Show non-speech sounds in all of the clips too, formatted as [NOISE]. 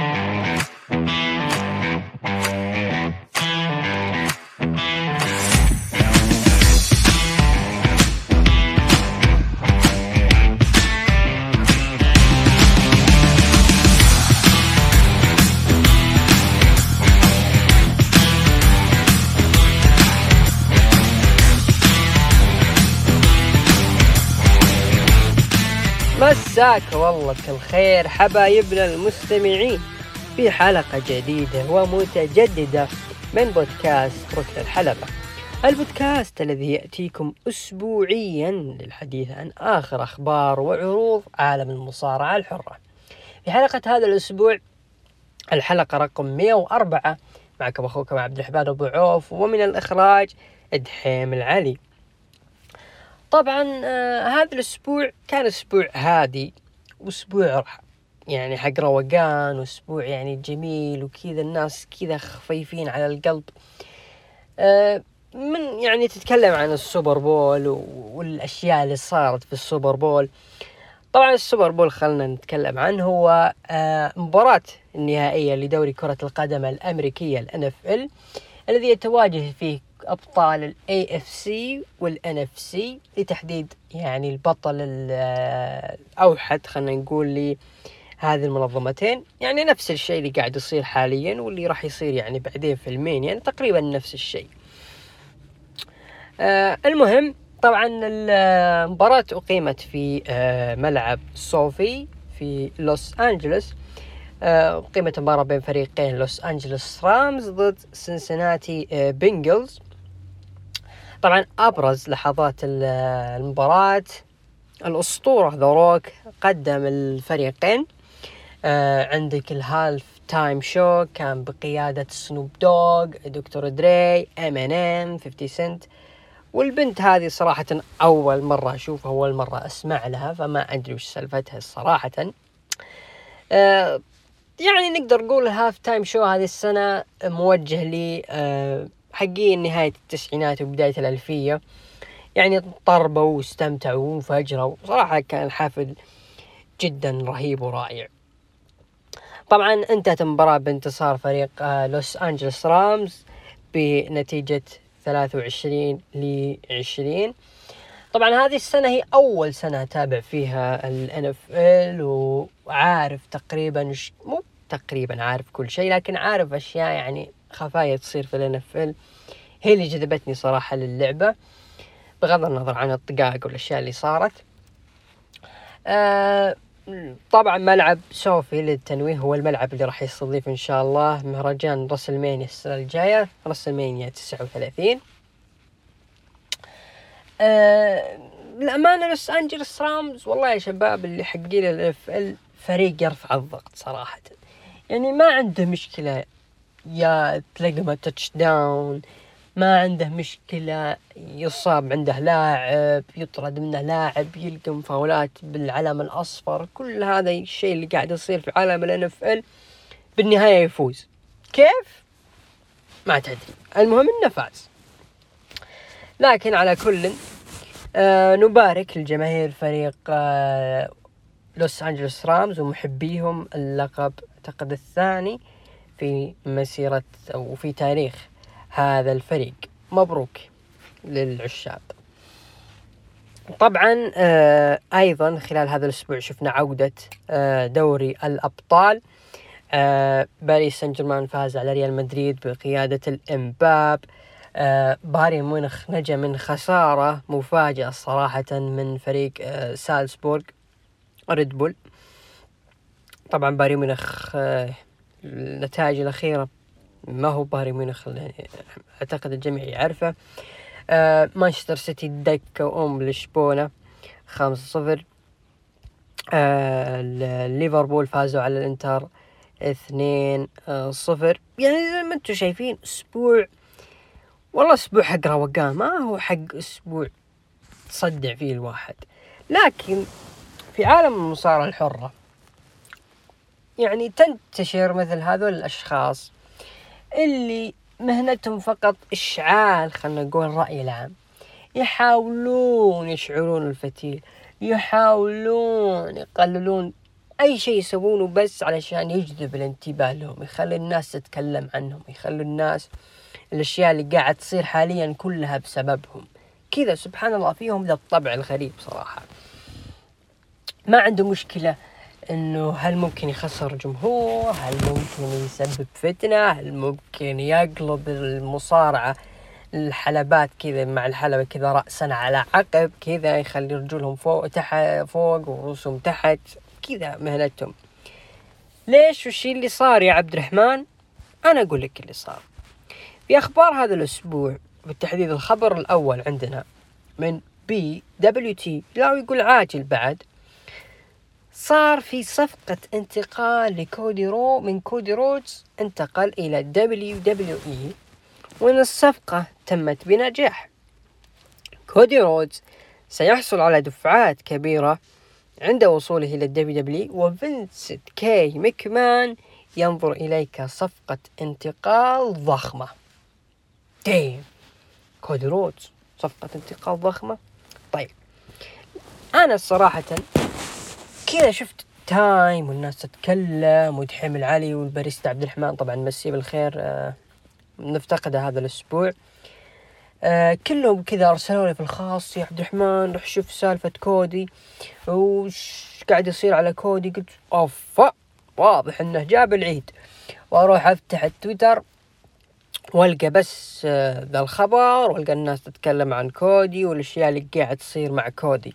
Música مساك والله بكل خير حبايبنا المستمعين. في حلقة جديدة ومتجددة من بودكاست ركن الحلبة. البودكاست الذي يأتيكم أسبوعيا للحديث عن آخر أخبار وعروض عالم المصارعة الحرة. في حلقة هذا الأسبوع الحلقة رقم 104 معكم أخوكم عبد الرحمن أبو عوف ومن الإخراج دحيم العلي. طبعا آه هذا الأسبوع كان أسبوع هادي وأسبوع يعني حق روقان وأسبوع يعني جميل وكذا الناس كذا خفيفين على القلب. آه من يعني تتكلم عن ال Super Bowl والأشياء اللي صارت في ال Super Bowl. طبعا ال Super Bowl خلنا نتكلم عنه هو آه مباراة النهائية لدوري كرة القدم الأمريكية ال الذي يتواجه فيه أبطال ال AFC وال NFC لتحديد يعني البطل الأوحد خلينا نقول لي هذه المنظمتين. يعني نفس الشيء اللي قاعد يصير حاليا واللي راح يصير يعني بعدين في المين يعني تقريبا نفس الشيء. آه المهم طبعا المباراة أقيمت في آه ملعب SoFi في لوس أنجلوس. آه أقيمت المباراة بين فريقين لوس أنجلوس Rams ضد سنسناتي آه Bengals. طبعا أبرز لحظات المباراة الأسطورة ذا قدم الفريقين. آه عندك ال halftime show كان بقيادة Snoop Dogg Dr. Dre Eminem 50 سنت. والبنت هذه صراحة أول مرة أشوفها أول مرة أسمع لها فما أدري وش سالفتها صراحة. آه يعني نقدر نقول ال halftime show هذه السنة موجه لي آه حقين نهاية التسعينات وبداية الألفية. يعني طربوا واستمتعوا وانفجروا. صراحة كان الحفل جدا رهيب ورائع. طبعا انتهت المباراة بانتصار فريق آه، لوس أنجلوس Rams بنتيجة 23 ل 20 طبعا هذه السنة هي أول سنة أتابع فيها ال NFL وعارف تقريبا مو تقريبا عارف كل شيء لكن عارف أشياء يعني خفايا تصير في ال NFL هي اللي جذبتني صراحة للعبة بغض النظر عن الطقاق والأشياء اللي صارت. آه طبعا ملعب SoFi للتنويه هو الملعب اللي راح يستضيف إن شاء الله مهرجان WrestleMania السنة الجاية WrestleMania تسعة وثلاثين. آه الأمانة لوس أنجلس Rams والله يا شباب اللي حقين ال NFL فريق يرفع الضغط صراحة. يعني ما عنده مشكلة يا تلاقي ما تاتش داون ما عنده مشكلة يصاب عنده لاعب يطرد منه لاعب يلقم فاولات بالعلم الأصفر كل هذا الشيء اللي قاعد يصير في عالم ال NFL بالنهاية يفوز. كيف؟ ما تدري. المهم إنه فاز. لكن على كل آه نبارك لجماهير فريق آه لوس أنجلوس رامز ومحبيهم اللقب أعتقد الثاني. في مسيرة أو في تاريخ هذا الفريق. مبروك للعشاق طبعا آه أيضا خلال هذا الأسبوع شفنا عودة آه دوري الأبطال. آه باريس سان جيرمان فاز على ريال مدريد بقيادة الإمباب. آه بايرن مونخ نجا من خسارة مفاجئة صراحة من فريق سالزبورغ ريد بول. طبعا بايرن مونخ آه النتائج الأخيرة ما هو بايرن ميونخ أعتقد الجميع يعرفه. آه مانشستر سيتي دكة أم لشبونة خمسة صفر. آه ليفربول فازوا على الإنتر اثنين آه صفر. يعني زي ما أنتم شايفين أسبوع والله أسبوع حق روقان ما هو حق أسبوع تصدع فيه الواحد. لكن في عالم المصارعة الحرة يعني تنتشر مثل هذول الأشخاص اللي مهنتهم فقط إشعال خلنا نقول الرأي العام. يحاولون يشعلون الفتيل يحاولون يقللون أي شيء يسوونه بس علشان يجذب الانتباه لهم يخلي الناس تتكلم عنهم يخلي الناس الأشياء اللي قاعد تصير حاليا كلها بسببهم. كذا سبحان الله فيهم ذا الطبع الغريب صراحة. ما عنده مشكلة. إنه هل ممكن يخسر جمهور؟ هل ممكن يسبب فتنة؟ هل ممكن يقلب المصارعة الحلبات كذا مع الحلبة كذا رأسا على عقب كذا يخلي رجولهم فوق تحت فوق ورؤوسهم تحت كذا مهنتهم. ليش وش اللي صار يا عبد الرحمن؟ أنا أقول لك اللي صار. في أخبار هذا الأسبوع بالتحديد الخبر الأول عندنا من بي دبليو تي لا يقول عاجل بعد صار في صفقة انتقال لكودي رو من كودي رودز انتقل إلى WWE. وأن الصفقة تمت بنجاح. كودي رودز سيحصل على دفعات كبيرة عند وصوله إلى ال WWE وفنسنت كي مكمان ينظر إليك صفقة انتقال ضخمة. ديم. كودي رودز صفقة انتقال ضخمة. طيب. أنا صراحة كذا شفت تايم والناس تتكلم ودحيم العلي والباريستا عبد الرحمن طبعا مسيه بالخير آه نفتقده هذا الأسبوع. آه كلهم كذا ارسلوا لي في الخاص يا عبد الرحمن روح شوف سالفة كودي. وش قاعد يصير على كودي؟ قلت اوف واضح إنه جاب العيد. وأروح أفتح التويتر وألقى بس آه، ذا الخبر وألقى الناس تتكلم عن كودي والأشياء اللي قاعد تصير مع كودي.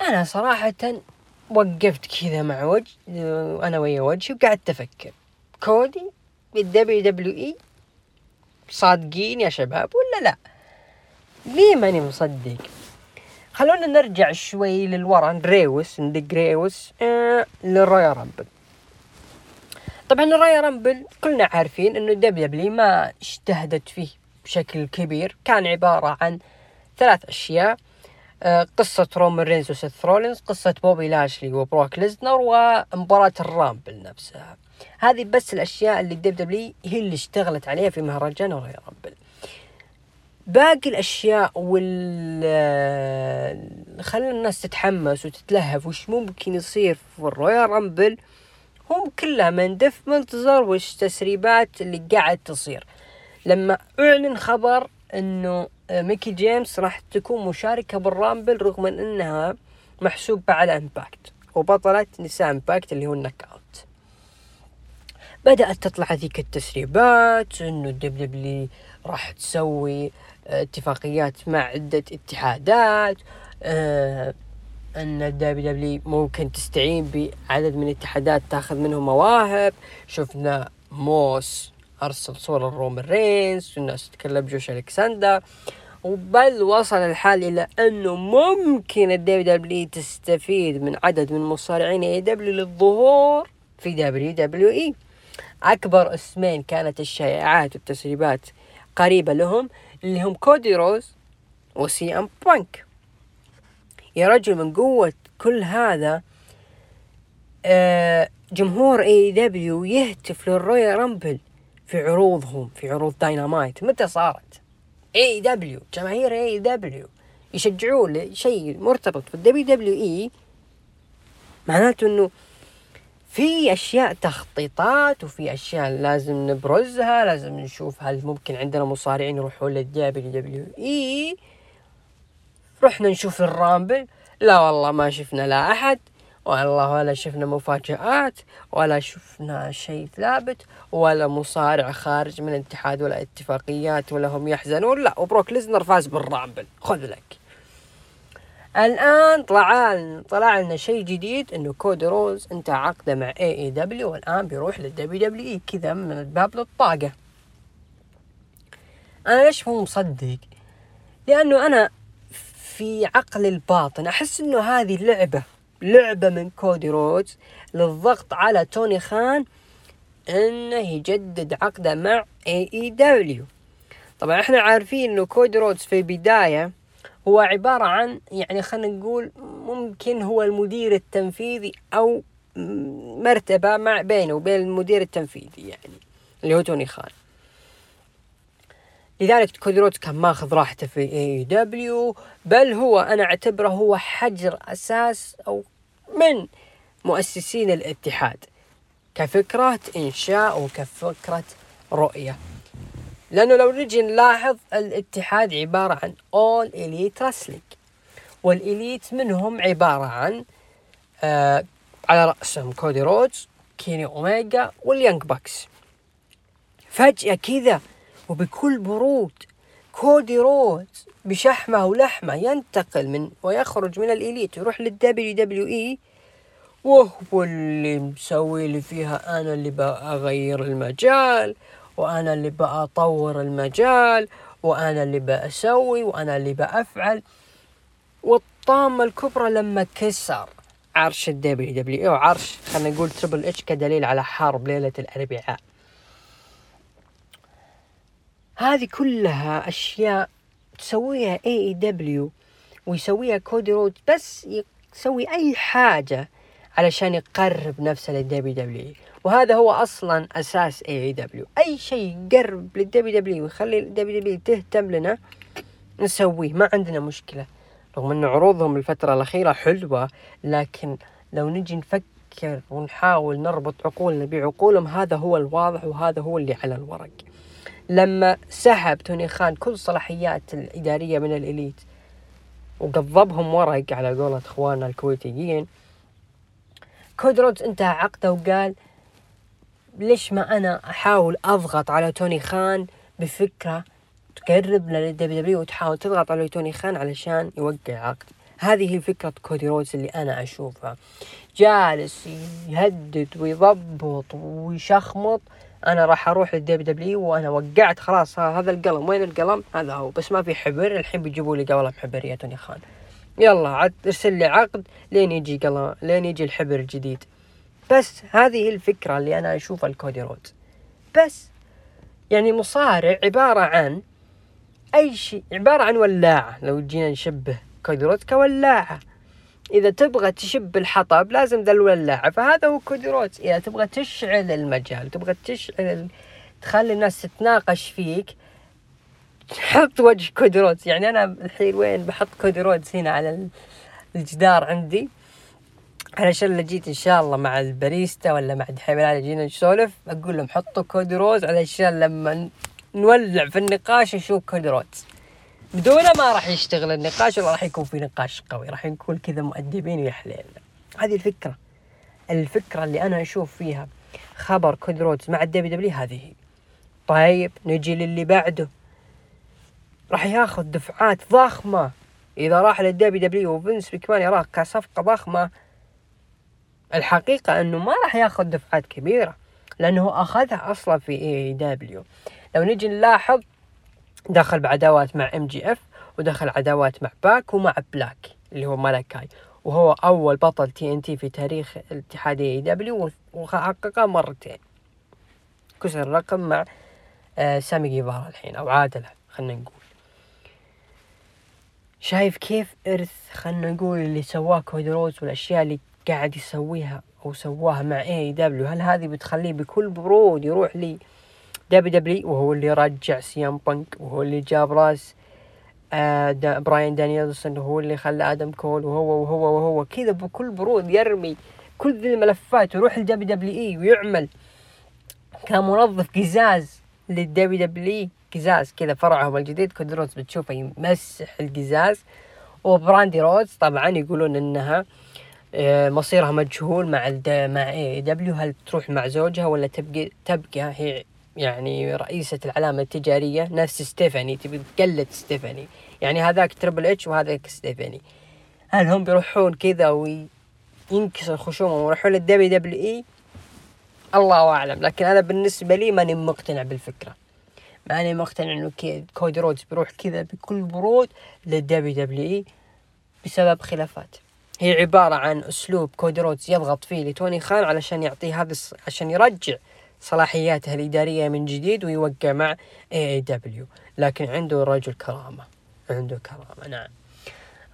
أنا صراحة وقفت كذا مع وجه أنا ويا وجهي وقعدت أفكر. كودي بال WWE صادقين يا شباب ولا لا؟ ليه ماني مصدق؟ خلونا نرجع شوي للورا نريوس ندق ريوس آه لل Royal Rumble. طبعا ال Royal Rumble كلنا عارفين إنه WWE ما اجتهدت فيه بشكل كبير كان عبارة عن ثلاث أشياء. قصة رومان رينز وسيث رولينز قصة بوبي لاشلي وبروك ليزنر ومباراة ال Rumble نفسها. هذه بس الأشياء اللي WWE هي اللي اشتغلت عليها في مهرجان ال Royal Rumble. باقي الأشياء وال آه، خلى الناس تتحمس وتتلهف وش ممكن يصير في ال Royal Rumble. هم كلها من Dave Meltzer وش تسريبات اللي قاعد تصير. لما أعلن خبر آه، ميكي جيمس راح تكون مشاركة بال Rumble رغم إنها محسوبة على Impact وبطلة نساء Impact اللي هو ال Knockout بدأت تطلع هذيك التسريبات إنه الدبليو راح تسوي آه، اتفاقيات مع عدة اتحادات آه إن ال WWE ممكن تستعين بعدد من الاتحادات تاخذ منهم مواهب. شفنا موس أرسل صورة لرومان رينز والناس تتكلم جوش ألكسندر. وبل وصل الحال إلى أنه ممكن ال WWE تستفيد من عدد من مصارعين اي دبليو للظهور في دبليو دبليو إي. أكبر اسمين كانت الشائعات والتسريبات قريبة لهم اللي هم كودي روز و CM Punk. يا رجل من قوة كل هذا آه جمهور AEW يهتف لل Royal Rumble في عروضهم في عروض داينامايت. متى صارت؟ اي دبليو جماهير اي دبليو يشجعون لشيء مرتبط في ال WWE. معناته إنه في أشياء تخطيطات وفي أشياء لازم نبرزها لازم نشوف هل ممكن عندنا مصارعين يروحون لل WWE. رحنا نشوف ال Rumble. لا والله ما شفنا لا أحد. والله ولا شفنا مفاجآت ولا شفنا شيء ثابت ولا مصارع خارج من الاتحاد ولا اتفاقيات ولا هم يحزنون. لا وبروك ليزنر فاز بال Rumble. خذ لك. الآن طلع طلع لنا شيء جديد إنه كودي رودز انتهى عقده مع AEW والآن بيروح لل WWE كذا من الباب للطاقة. أنا ليش مو مصدق؟ لأنه أنا في عقل الباطن. أحس إنه هذه لعبه لعبة من كودي رودز للضغط على توني خان إنه يجدد عقده مع AEW طبعا إحنا عارفين إنه كودي رودز في البداية هو عبارة عن يعني خلينا نقول ممكن هو المدير التنفيذي أو مرتبة مع بينه وبين المدير التنفيذي يعني اللي هو توني خان. لذلك كودي رودز كان ماخذ راحته في AEW بل هو أنا أعتبره هو حجر أساس أو من مؤسسين الاتحاد كفكرة إنشاء وكفكرة رؤية. لأنه لو نجي نلاحظ الاتحاد عبارة عن All Elite Wrestling وال Elite منهم عبارة عن آه على رأسهم كودي رودز كيني أوميجا وال Young Bucks. فجأة كذا وبكل برود. كودي رودز بشحمه ولحمه ينتقل من ويخرج من ال Elite ويروح لل WWE. وهو اللي مسوي لي فيها أنا اللي بأغير المجال وأنا اللي بأطور المجال وأنا اللي بأسوي وأنا اللي بأفعل. والطامة الكبرى لما كسر عرش ال WWE وعرش خلينا نقول Triple H كدليل على حرب ليلة الأربعاء. هذه كلها أشياء تسويها AEW ويسويها كودي رود بس يسوي أي حاجة علشان يقرب نفسه لل WWE وهذا هو أصلا أساس AEW أي شيء يقرب للدبليو دبليو ويخلي الدبليو دبليو تهتم لنا نسويه. ما عندنا مشكلة. رغم أن عروضهم الفترة الأخيرة حلوة لكن لو نجي نفكر ونحاول نربط عقولنا بعقولهم هذا هو الواضح وهذا هو اللي على الورق. لما سحب توني خان كل صلاحيات الإدارية من ال Elite وقضبهم ورق على قولة إخواننا الكويتيين كودي رودز انتهى عقده وقال ليش ما أنا أحاول أضغط على توني خان بفكرة تقرب لل WWE وتحاول تضغط على توني خان علشان يوقع عقد؟ هذه هي فكرة كودي رودز اللي أنا أشوفها. جالس يهدد ويضبط ويشخمط أنا راح أروح لل WWE وأنا وقعت خلاص هذا القلم وين القلم؟ هذا هو بس ما في حبر الحين بيجيبوا لي قلم حبر يا خان. يلا عاد ارسل لي عقد لين يجي قلم لين يجي الحبر الجديد. بس هذه الفكرة اللي أنا أشوفها الكودي رودز بس يعني مصارع عبارة عن أي شيء عبارة عن ولاعة. لو جينا نشبه كودي رودز كولاعة. إذا تبغى تشب الحطب لازم ذا الولاعة فهذا هو كودي رودز. إذا تبغى تشعل المجال تبغى تشعل تخلي الناس تتناقش فيك حط وجه كودي رودز. يعني أنا الحين وين بحط كودي رودز؟ هنا على الجدار عندي. علشان لو جيت إن شاء الله مع الباريستا ولا مع دحين جينا نسولف أقول لهم حطوا كودي رودز علشان لما نولع في النقاش نشوف كودي رودز بدونه ما راح يشتغل النقاش ولا راح يكون في نقاش قوي راح نكون كذا مؤدبين حليل هذه الفكرة. الفكرة اللي أنا أشوف فيها خبر كودي رودز مع ال WWE هذه. طيب نجي للي بعده. راح ياخذ دفعات ضخمة. إذا راح لل WWE وفنس مكمان يراه كصفقة ضخمة. الحقيقة إنه ما راح ياخذ دفعات كبيرة لأنه أخذها أصلا في AEW لو نجي نلاحظ دخل بعداوات مع MJF ودخل عداوات مع باك ومع بلاك اللي هو مالاكاي. وهو أول بطل TNT في تاريخ الاتحاد AEW وحققها مرتين. كسر الرقم مع آه سامي جيفارا الحين أو عادله خلينا نقول. شايف كيف إرث خلينا نقول اللي سواه كودي رودز والأشياء اللي قاعد يسويها أو سواها مع AEW هل هذه بتخليه بكل برود يروح ل WWE وهو اللي رجع سي ام بانك وهو اللي جاب راس آه دا براين دانييلسون وهو اللي خلى آدم كول وهو وهو وهو كذا بكل برود يرمي كل ذي الملفات ويروح ل WWE ويعمل. كموظف قزاز لل WWE قزاز كذا فرعهم الجديد كودي رودز بتشوفه يمسح القزاز. وبراندي رودز طبعا يقولون إنها آه، مصيرها مجهول مع مع AEW هل تروح مع زوجها ولا تبقى تبقى هي يعني رئيسة العلامة التجارية نفس ستيفاني تبي تقلد ستيفاني. يعني هذاك تريبل اتش وهذاك ستيفاني. هل هم بيروحون كذا وينكسر خشومهم ويروحون لل WWE الله أعلم. لكن أنا بالنسبة لي ماني مقتنع بالفكرة. ماني مقتنع إنه كودي رودز بيروح كذا بكل برود لل WWE بسبب خلافات. هي عبارة عن أسلوب كودي رودز يضغط فيه لتوني خان علشان يعطيه هذا عشان يرجع صلاحياته الإدارية من جديد ويوقع مع AEW لكن عنده رجل كرامة. عنده كرامة نعم.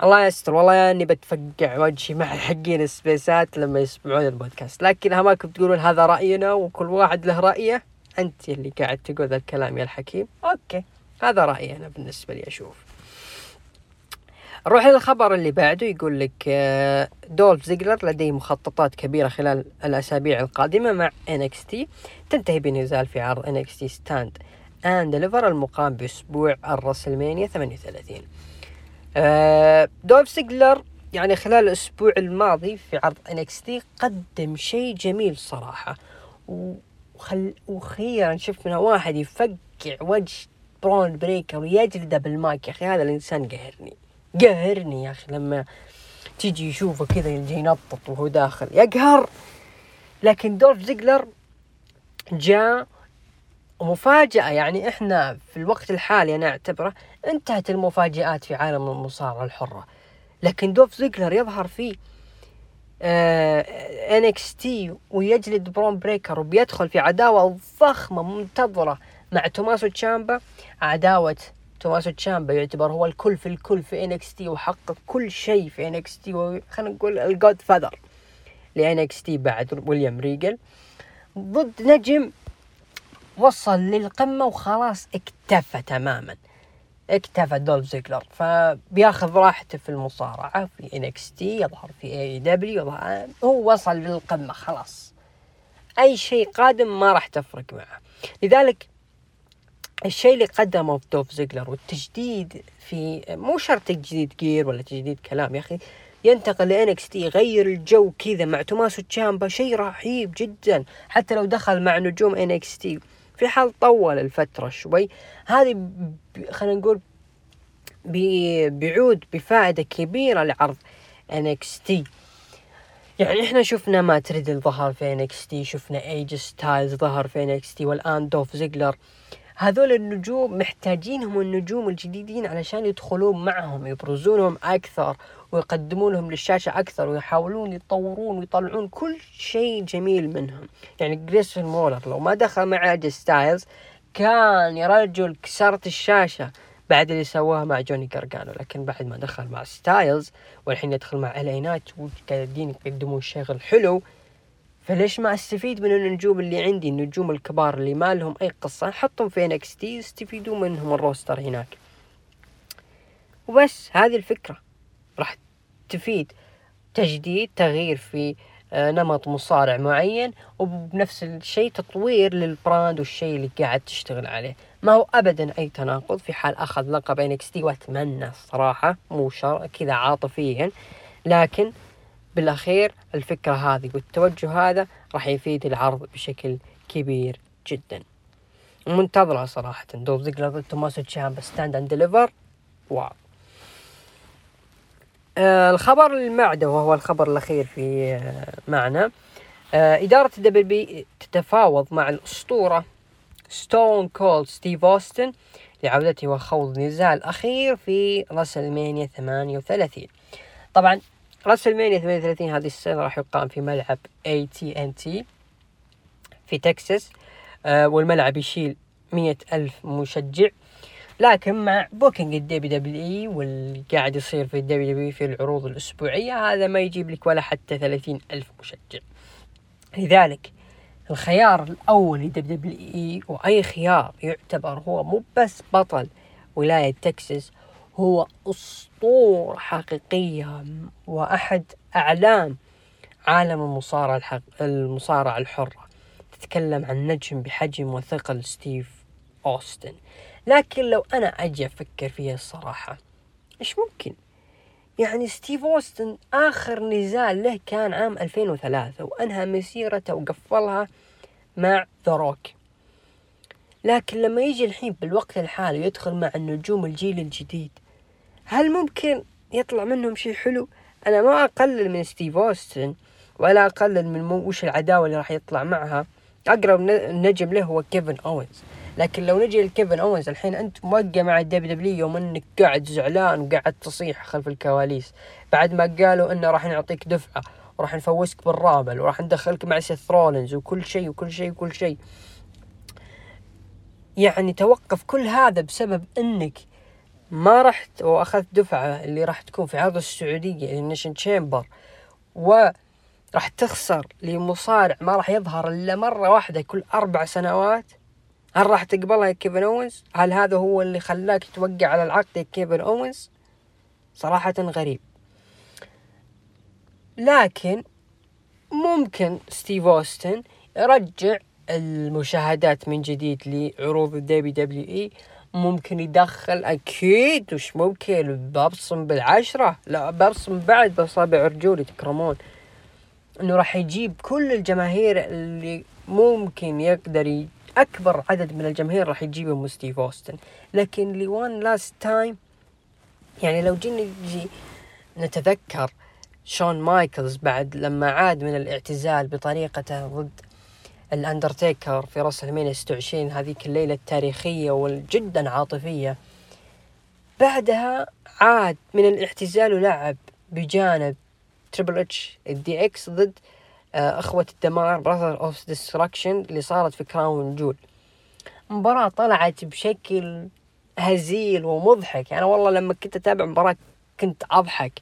الله يستر. والله أني بتفقع وجهي مع حقين السبيسات لما يسمعون البودكاست. لكن هماكم تقولون هذا رأينا وكل واحد له رأيه؟ أنت اللي قاعد تقول ذا الكلام يا الحكيم. okay هذا رأيي أنا بالنسبة لي أشوف. نروح للخبر اللي بعده يقول لك آه، دولف زيجلر لديه مخططات كبيرة خلال الأسابيع القادمة مع NXT تنتهي بنزال في عرض NXT Stand & Deliver المقام بأسبوع الرسلمانيا 38 آه، دولف زيجلر يعني خلال الأسبوع الماضي في عرض NXT قدم شيء جميل صراحة. وأخ وأخيرا شفنا واحد يفقع وجه برون بريكر ويجلده بالمايك. يا أخي هذا الإنسان قهرني. قهرني يا أخي لما تيجي يشوفه كذا يجي ينطط وهو داخل. يقهر. لكن دولف زيجلر جاء مفاجأة. يعني إحنا في الوقت الحالي أنا أعتبره انتهت المفاجآت في عالم المصارعة الحرة. لكن دولف زيجلر يظهر فيه NXT ويجلد برون بريكر وبيدخل في عداوة ضخمة منتظرة مع توماسو تشامبا. عداوة توماسو تشامبا يعتبر هو الكل في الكل في NXT وحقق كل شيء في NXT خلينا نقول ال Godfather ل NXT بعد ويليام ريجل. ضد نجم وصل للقمة وخلاص اكتفى تماما. اكتفى دولف زيجلر فبياخذ راحته في المصارعة في NXT يظهر في AEW هو وصل للقمة خلاص. أي شيء قادم ما راح تفرق معه. لذلك الشيء اللي قدمه دولف زيجلر والتجديد في مو شرط تجديد gear ولا تجديد كلام يا أخي ينتقل ل NXT يغير الجو كذا مع توماسو تشامبا شيء رهيب جدا. حتى لو دخل مع نجوم NXT في حال طول الفترة شوي هذه خلينا نقول بيعود بفائدة كبيرة لعرض NXT. يعني إحنا شفنا مات ريدل ظهر في NXT شفنا إي جي ستايلز ظهر في NXT والآن دولف زيجلر هذول النجوم محتاجينهم النجوم الجديدين علشان يدخلون معهم يبرزونهم أكثر ويقدمونهم للشاشة أكثر ويحاولون يطورون ويطلعون كل شيء جميل منهم. يعني جريسون والر لو ما دخل مع ستايلز كان يا رجل كسرت الشاشة بعد اللي سواه مع جوني جارجانو لكن بعد ما دخل مع ستايلز والحين يدخل مع ال اي نايت وقاعدين يقدمون شغل حلو فليش ما استفيد من النجوم اللي عندي؟ النجوم الكبار اللي ما لهم أي قصة نحطهم في NXT منهم ال roster هناك. وبس هذه الفكرة. راح تفيد تجديد تغيير في آه، نمط مصارع معين وبنفس الشيء تطوير لل brand والشيء اللي قاعد تشتغل عليه. ما هو ابدا أي تناقض في حال أخذ لقب NXT وأتمنى الصراحة مو شرط كذا عاطفيا لكن بالأخير الفكرة هذه والتوجه هذا راح يفيد العرض بشكل كبير جدا. منتظرة صراحة. دولف زيجلر ضد توماسو تشامبا Stand & Deliver wow آه الخبر اللي بعده وهو الخبر الأخير في آه معنا. آه إدارة ال WWE تتفاوض مع الأسطورة ستون كولد ستيف أوستن لعودته وخوض نزال أخير في راسلمانيا 38 طبعا راسلمانيا 38 هذه السنة راح يقام في ملعب اي تي ان تي في تكساس آه والملعب يشيل مية ألف مشجع. لكن مع بوكينج الدبليو دبليو إي واللي قاعد يصير في ال WWE في العروض الأسبوعية هذا ما يجيب لك ولا حتى ثلاثين ألف مشجع. لذلك الخيار الأول ل WWE وأي خيار يعتبر هو مو بس بطل ولاية تكساس هو أسطورة حقيقية وأحد أعلام عالم المصارعة الحق... المصارعة الحرة. تتكلم عن نجم بحجم وثقل ستيف أوستن. لكن لو أنا أجي أفكر فيها الصراحة إيش ممكن؟ يعني ستيف أوستن آخر نزال له كان عام 2003 وأنهى مسيرته وقفلها مع ذا روك. لكن لما يجي الحين بالوقت الحالي يدخل مع النجوم الجيل الجديد هل ممكن يطلع منهم شيء حلو؟ أنا ما أقلل من ستيف أوستن ولا أقلل من وش العداوة اللي راح يطلع معها. أقرب نجم له هو كيفن أوينز. لكن لو نجي لكيفن أوينز الحين أنت موقع مع ال WWE يوم إنك قاعد زعلان وقاعد تصيح خلف الكواليس. بعد ما قالوا إنه راح نعطيك دفعة وراح نفوزك بال Rumble وراح ندخلك مع سيث رولينز وكل شيء وكل شيء وكل شيء. يعني توقف كل هذا بسبب إنك ما رحت وأخذت دفعة اللي راح تكون في عرض السعودية لل Elimination Chamber وراح تخسر لمصارع ما راح يظهر إلا مرة واحدة كل أربع سنوات هل راح تقبلها كيفن أوينز؟ هل هذا هو اللي خلاك توقع على العقد كيفن أوينز؟ صراحة غريب لكن ممكن ستيف أوستن يرجع المشاهدات من جديد لعروض ال WWE ممكن يدخل أكيد وش ممكن؟ برسم بالعشرة؟ لا برسم بعد باصابع رجولي تكرمون. إنه راح يجيب كل الجماهير اللي ممكن يقدر ي... أكبر عدد من الجماهير راح يجيبهم ستيف أوستن. لكن ل one last time يعني لو جينا نجي نتذكر شون مايكلز بعد لما عاد من الاعتزال بطريقته ضد الأندرتيكر في WrestleMania 26 هذيك الليلة التاريخية والجدا عاطفية. بعدها عاد من الاعتزال ولعب بجانب تريبل اتش ال DX ضد آه، أخوة الدمار Brothers of Destruction اللي صارت في Crown Jewel مباراة طلعت بشكل هزيل ومضحك. يعني والله لما كنت أتابع مباراة كنت أضحك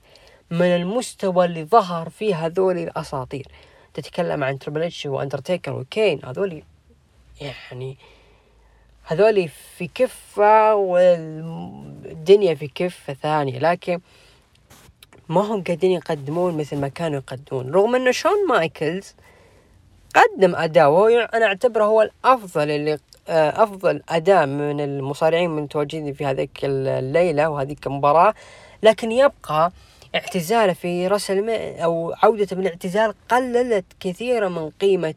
من المستوى اللي ظهر فيه هذول الأساطير. تتكلم عن تربل اتش واندرتيكر وكين هذول يعني هذول في كفة والدنيا في كفة ثانية لكن ما هم قاعدين يقدمون مثل ما كانوا يقدمون. رغم إنه شون مايكلز قدم أداء وهو أنا أعتبره هو الأفضل اللي آه، أفضل أداء من المصارعين المتواجدين في هذيك الليلة وهذيك المباراة لكن يبقى اعتزاله في راس أو عودته من الاعتزال قللت كثيرا من قيمة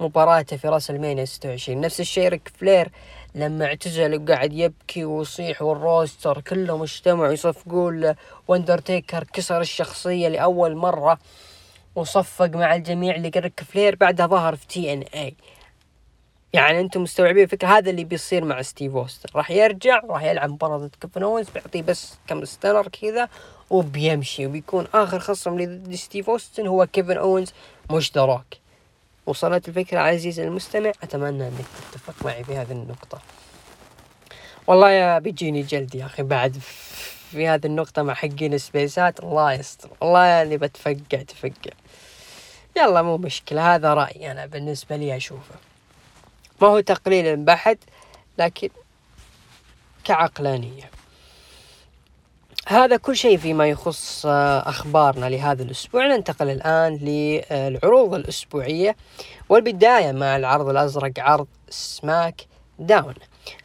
مباراته في WrestleMania 26 نفس الشيء ريك فلير لما اعتزل وقاعد يبكي ويصيح وال roster كلهم اجتمعوا يصفقون واندرتيكر كسر الشخصية لأول مرة وصفق مع الجميع لريك فلير بعدها ظهر في TNA يعني أنتم مستوعبين الفكرة؟ هذا اللي بيصير مع ستيف أوستن. راح يرجع راح يلعب مباراة ضد كيفن بيعطيه بس كم stunner كذا وبيمشي وبيكون آخر خصم لستيف أوستن هو كيفن اونز مش ذا روك وصلت الفكرة عزيزي المستمع أتمنى أنك تتفق معي في هذه النقطة. والله يا بيجيني جلد يا أخي بعد في هذه النقطة مع حقين سبيسات الله يستر والله يعني بتفقع تفقع. يلا مو مشكلة هذا رأيي أنا بالنسبة لي أشوفه. ما هو تقليل بحت لكن كعقلانية. هذا كل شيء فيما يخص آه، أخبارنا لهذا الأسبوع. ننتقل الآن للعروض الأسبوعية والبداية مع العرض الأزرق عرض SmackDown.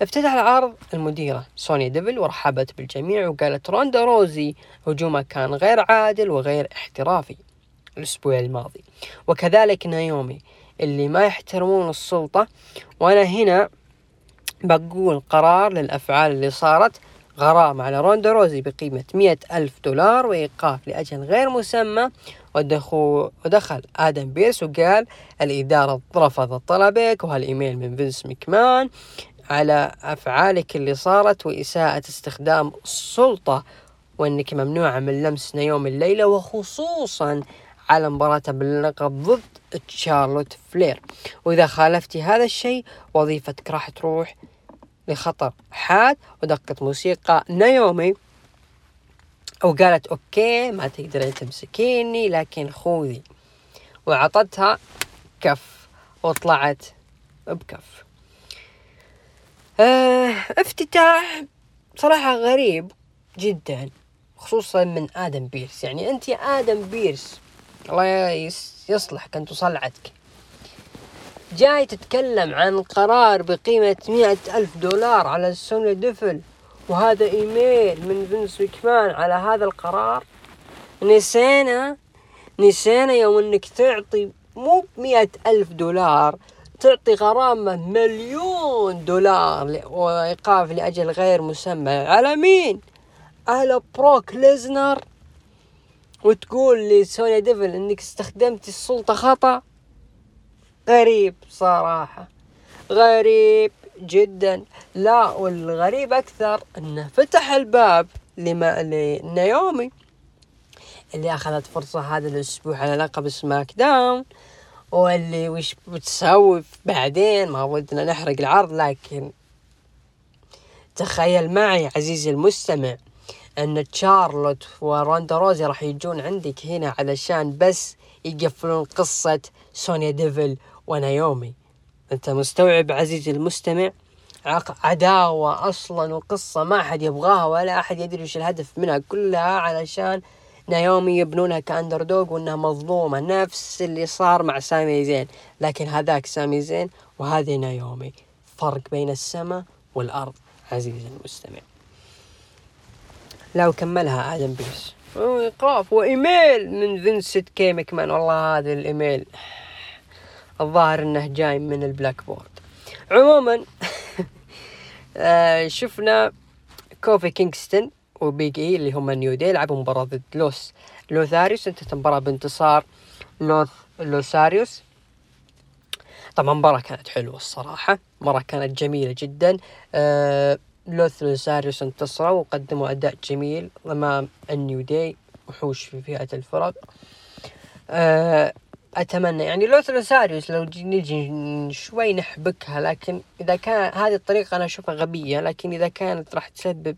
افتتح العرض المديرة سوني ديفل ورحبت بالجميع وقالت روندا روزي هجومها كان غير عادل وغير احترافي الأسبوع الماضي. وكذلك نايومي اللي ما يحترمون السلطة. وأنا هنا بقول قرار للأفعال اللي صارت غرامة على روندا روزي بقيمة مئة ألف دولار وإيقاف لأجل غير مسمى ودخل, آدم بيرس وقال الإدارة رفضت طلبك وهالإيميل من فينس مكمان على أفعالك اللي صارت وإساءة استخدام السلطة وأنك ممنوعة من لمس نيوم الليلة وخصوصا على مباراته باللقب ضد تشارلوت فلير. وإذا خالفتي هذا الشيء وظيفتك راح تروح لخطر حاد ودقت موسيقى نايومي وقالت أوكي ما تقدرين تمسكيني لكن خذي وعطتها كف وطلعت بكف. آه افتتاح صراحة غريب جدا خصوصا من آدم بيرس. يعني انت يا آدم بيرس الله يصلحك انت صلعتك جاي تتكلم عن قرار بقيمة مئة ألف دولار على سوني ديفل وهذا إيميل من فينس مكمان على هذا القرار. نسينا نسينا يوم إنك تعطي مو بمئة ألف دولار تعطي غرامة مليون دولار وإيقاف لأجل غير مسمى. على مين؟ على بروك ليزنر. وتقول لسوني ديفل إنك استخدمتي السلطة خطأ؟ غريب صراحة. غريب جدا. لا والغريب أكثر أنه فتح الباب لما لنايومي اللي أخذت فرصة هذا الأسبوع على لقب SmackDown واللي وش بتسوي بعدين؟ ما ودنا نحرق العرض لكن تخيل معي عزيزي المستمع أن تشارلوت وروندا روزي راح يجون عندك هنا علشان بس يقفلون قصة سونيا ديفل ونايومي انت مستوعب عزيزي المستمع؟ عداوة أصلا وقصة ما أحد يبغاها ولا أحد يدري وش الهدف منها كلها علشان نايومي يبنونها ك underdog وإنها مظلومة. نفس اللي صار مع سامي زين. لكن هذاك سامي زين وهذه نايومي فرق بين السماء والأرض. عزيزي المستمع. لو كملها آدم بيرس. وإيقاف وإيميل من فينسنت كي مكمان والله هذا الإيميل. الظاهر إنه جاي من البلاك بورد عموما [LAUGHS] آه، شفنا كوفي كينغستون وبيج إي اللي هم نيو داي لعبوا مباراة ضد لوس لوثاريوس. انتهت المباراة بانتصار لوث لوساريوس طبعا المباراة كانت حلوة الصراحة مرة كانت جميلة جدا. آه لوث لوساريوس انتصروا وقدموا أداء جميل أمام النيو دي وحوش في فئة الفرق. آه أتمنى. يعني لوث لوساريوس لو نجي شوي نحبكها لكن إذا كان هذه الطريقة أنا أشوفها غبية لكن إذا كانت راح تسبب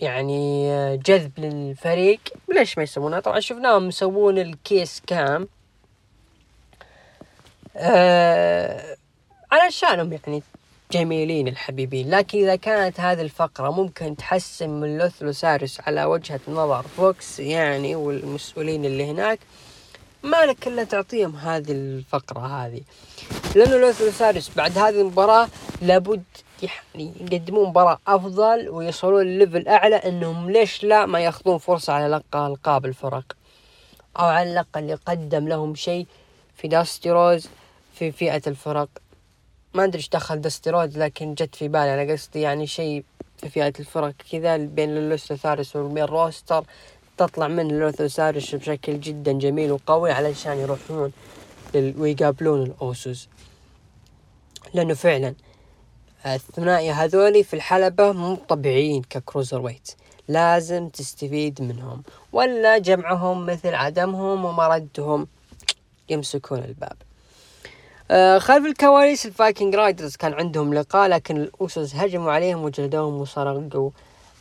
يعني جذب للفريق ليش ما يسوونها طبعا شفناهم يسوون الكيس كام. آه علشانهم يعني جميلين الحبيبين لكن إذا كانت هذه الفقرة ممكن تحسن من لوثلوساريوس على وجهة نظر فوكس يعني والمسؤولين اللي هناك. ما لك إلا تعطيهم هذه الفقرة هذه. لأنه لوثلوساريوس بعد هذه المباراة لابد يعني يقدمون مباراة أفضل ويوصلون لل level أعلى إنهم ليش لا ما يأخذون فرصة على لقاء ألقاب الفرق. أو على الأقل يقدم لهم شيء في داستي رودز في فئة الفرق. ما أدري إيش دخل داستي رودز لكن جت في بالي أنا قصدي يعني شيء في فئة الفرق كذا بين اللوس لوثاريوس وبين roster. تطلع من اللوس لوثاريوس بشكل جدا جميل وقوي علشان يروحون ويقابلون الأوسوس. لأنه فعلا الثنائي هذولي في الحلبة مو طبيعيين ك cruiserweight لازم تستفيد منهم. ولا جمعهم مثل عدمهم ومردهم. يمسكون الباب. آه خلف الكواليس الفايكنج رايدرز كان عندهم لقاء لكن الأوسوس هجموا عليهم وجلدوهم وسرقوا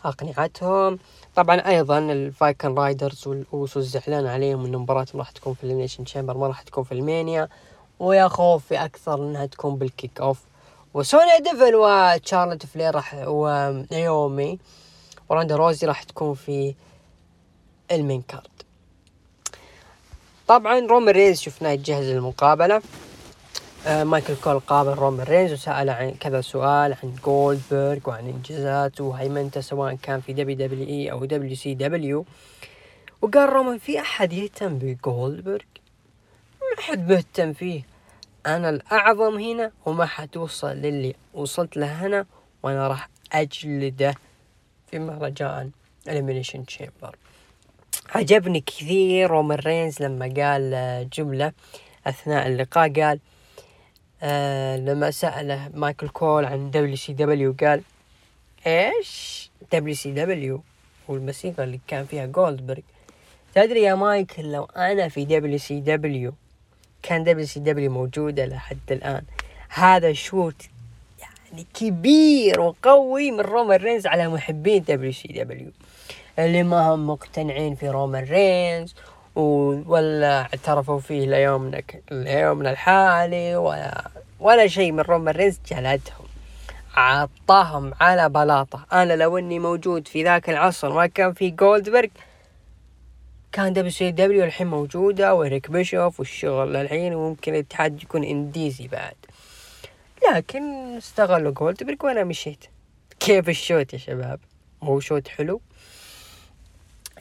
أقنعتهم. طبعا أيضا الفايكنج رايدرز والأوسوس زعلان عليهم أن مباراتهم راح تكون في الإليمينيشن تشامبر ما راح تكون في المانيا ويا خوفي أكثر أنها تكون بال kickoff وسونيا ديفل وتشارلوت فلير راح ونيومي وروندا روزي راح تكون في ال main card. طبعا رومان رينز شفناه يتجهز للمقابلة. آه مايكل كول قابل رومان رينز وسأل عن كذا سؤال عن جولدبرغ وعن انجازاته وهيمنته سواء كان في دبليو دبليو إي أو دبليو سي دبليو. وقال رومان في أحد يهتم بجولدبرغ ما حد مهتم فيه. أنا الأعظم هنا وما حتوصل للي وصلت له هنا وأنا راح أجلده. في مهرجان اليمينيشن تشامبر عجبني كثير رومان رينز لما قال جملة أثناء اللقاء قال آه لما سأله مايكل كول عن دبليو سي دبليو قال إيش دبليو سي دبليو؟ والموسيقى اللي كان فيها جولدبرغ تدري يا مايكل لو أنا في دبليو سي دبليو كان دبليو سي دبليو موجودة لحد الآن. هذا shoot يعني كبير وقوي من رومان رينز على محبين دبليو سي دبليو. اللي ما هم مقتنعين في رومان رينز ولا اعترفوا فيه ليومنا ليومنا الحالي ولا ولا شيء من رومان رينز جلدهم. عطاهم على بلاطة. أنا لو إني موجود في ذاك العصر ما كان في جولدبرغ كان دبليو سي دبليو الحين موجودة وإريك بيشوف والشغل الحين وممكن الاتحاد يكون إنديزي بعد. لكن استغلوا جولدبرغ وأنا مشيت. كيف ال shoot يا شباب؟ هو shoot حلو؟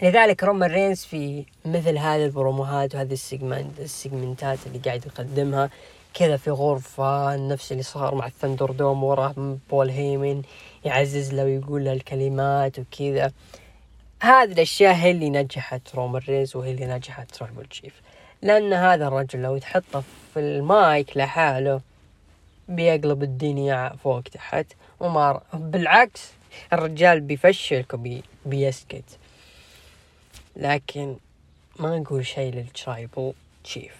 لذلك رومان رينز في مثل هذه البروموهات وهذه ال segment السيجمنتات اللي قاعد يقدمها كذا في غرفة نفس اللي صار مع الثندر دوم وراه بول هيمن يعزز له ويقول له الكلمات وكذا. هذه الأشياء هي اللي نجحت رومان رينز وهي اللي نجحت tribal chief لأن هذا الرجل لو تحطه في المايك لحاله بيقلب الدنيا فوق تحت. وما بالعكس الرجال بيفشلك وبي بيسكت. لكن ما نقول شيء لل tribal chief.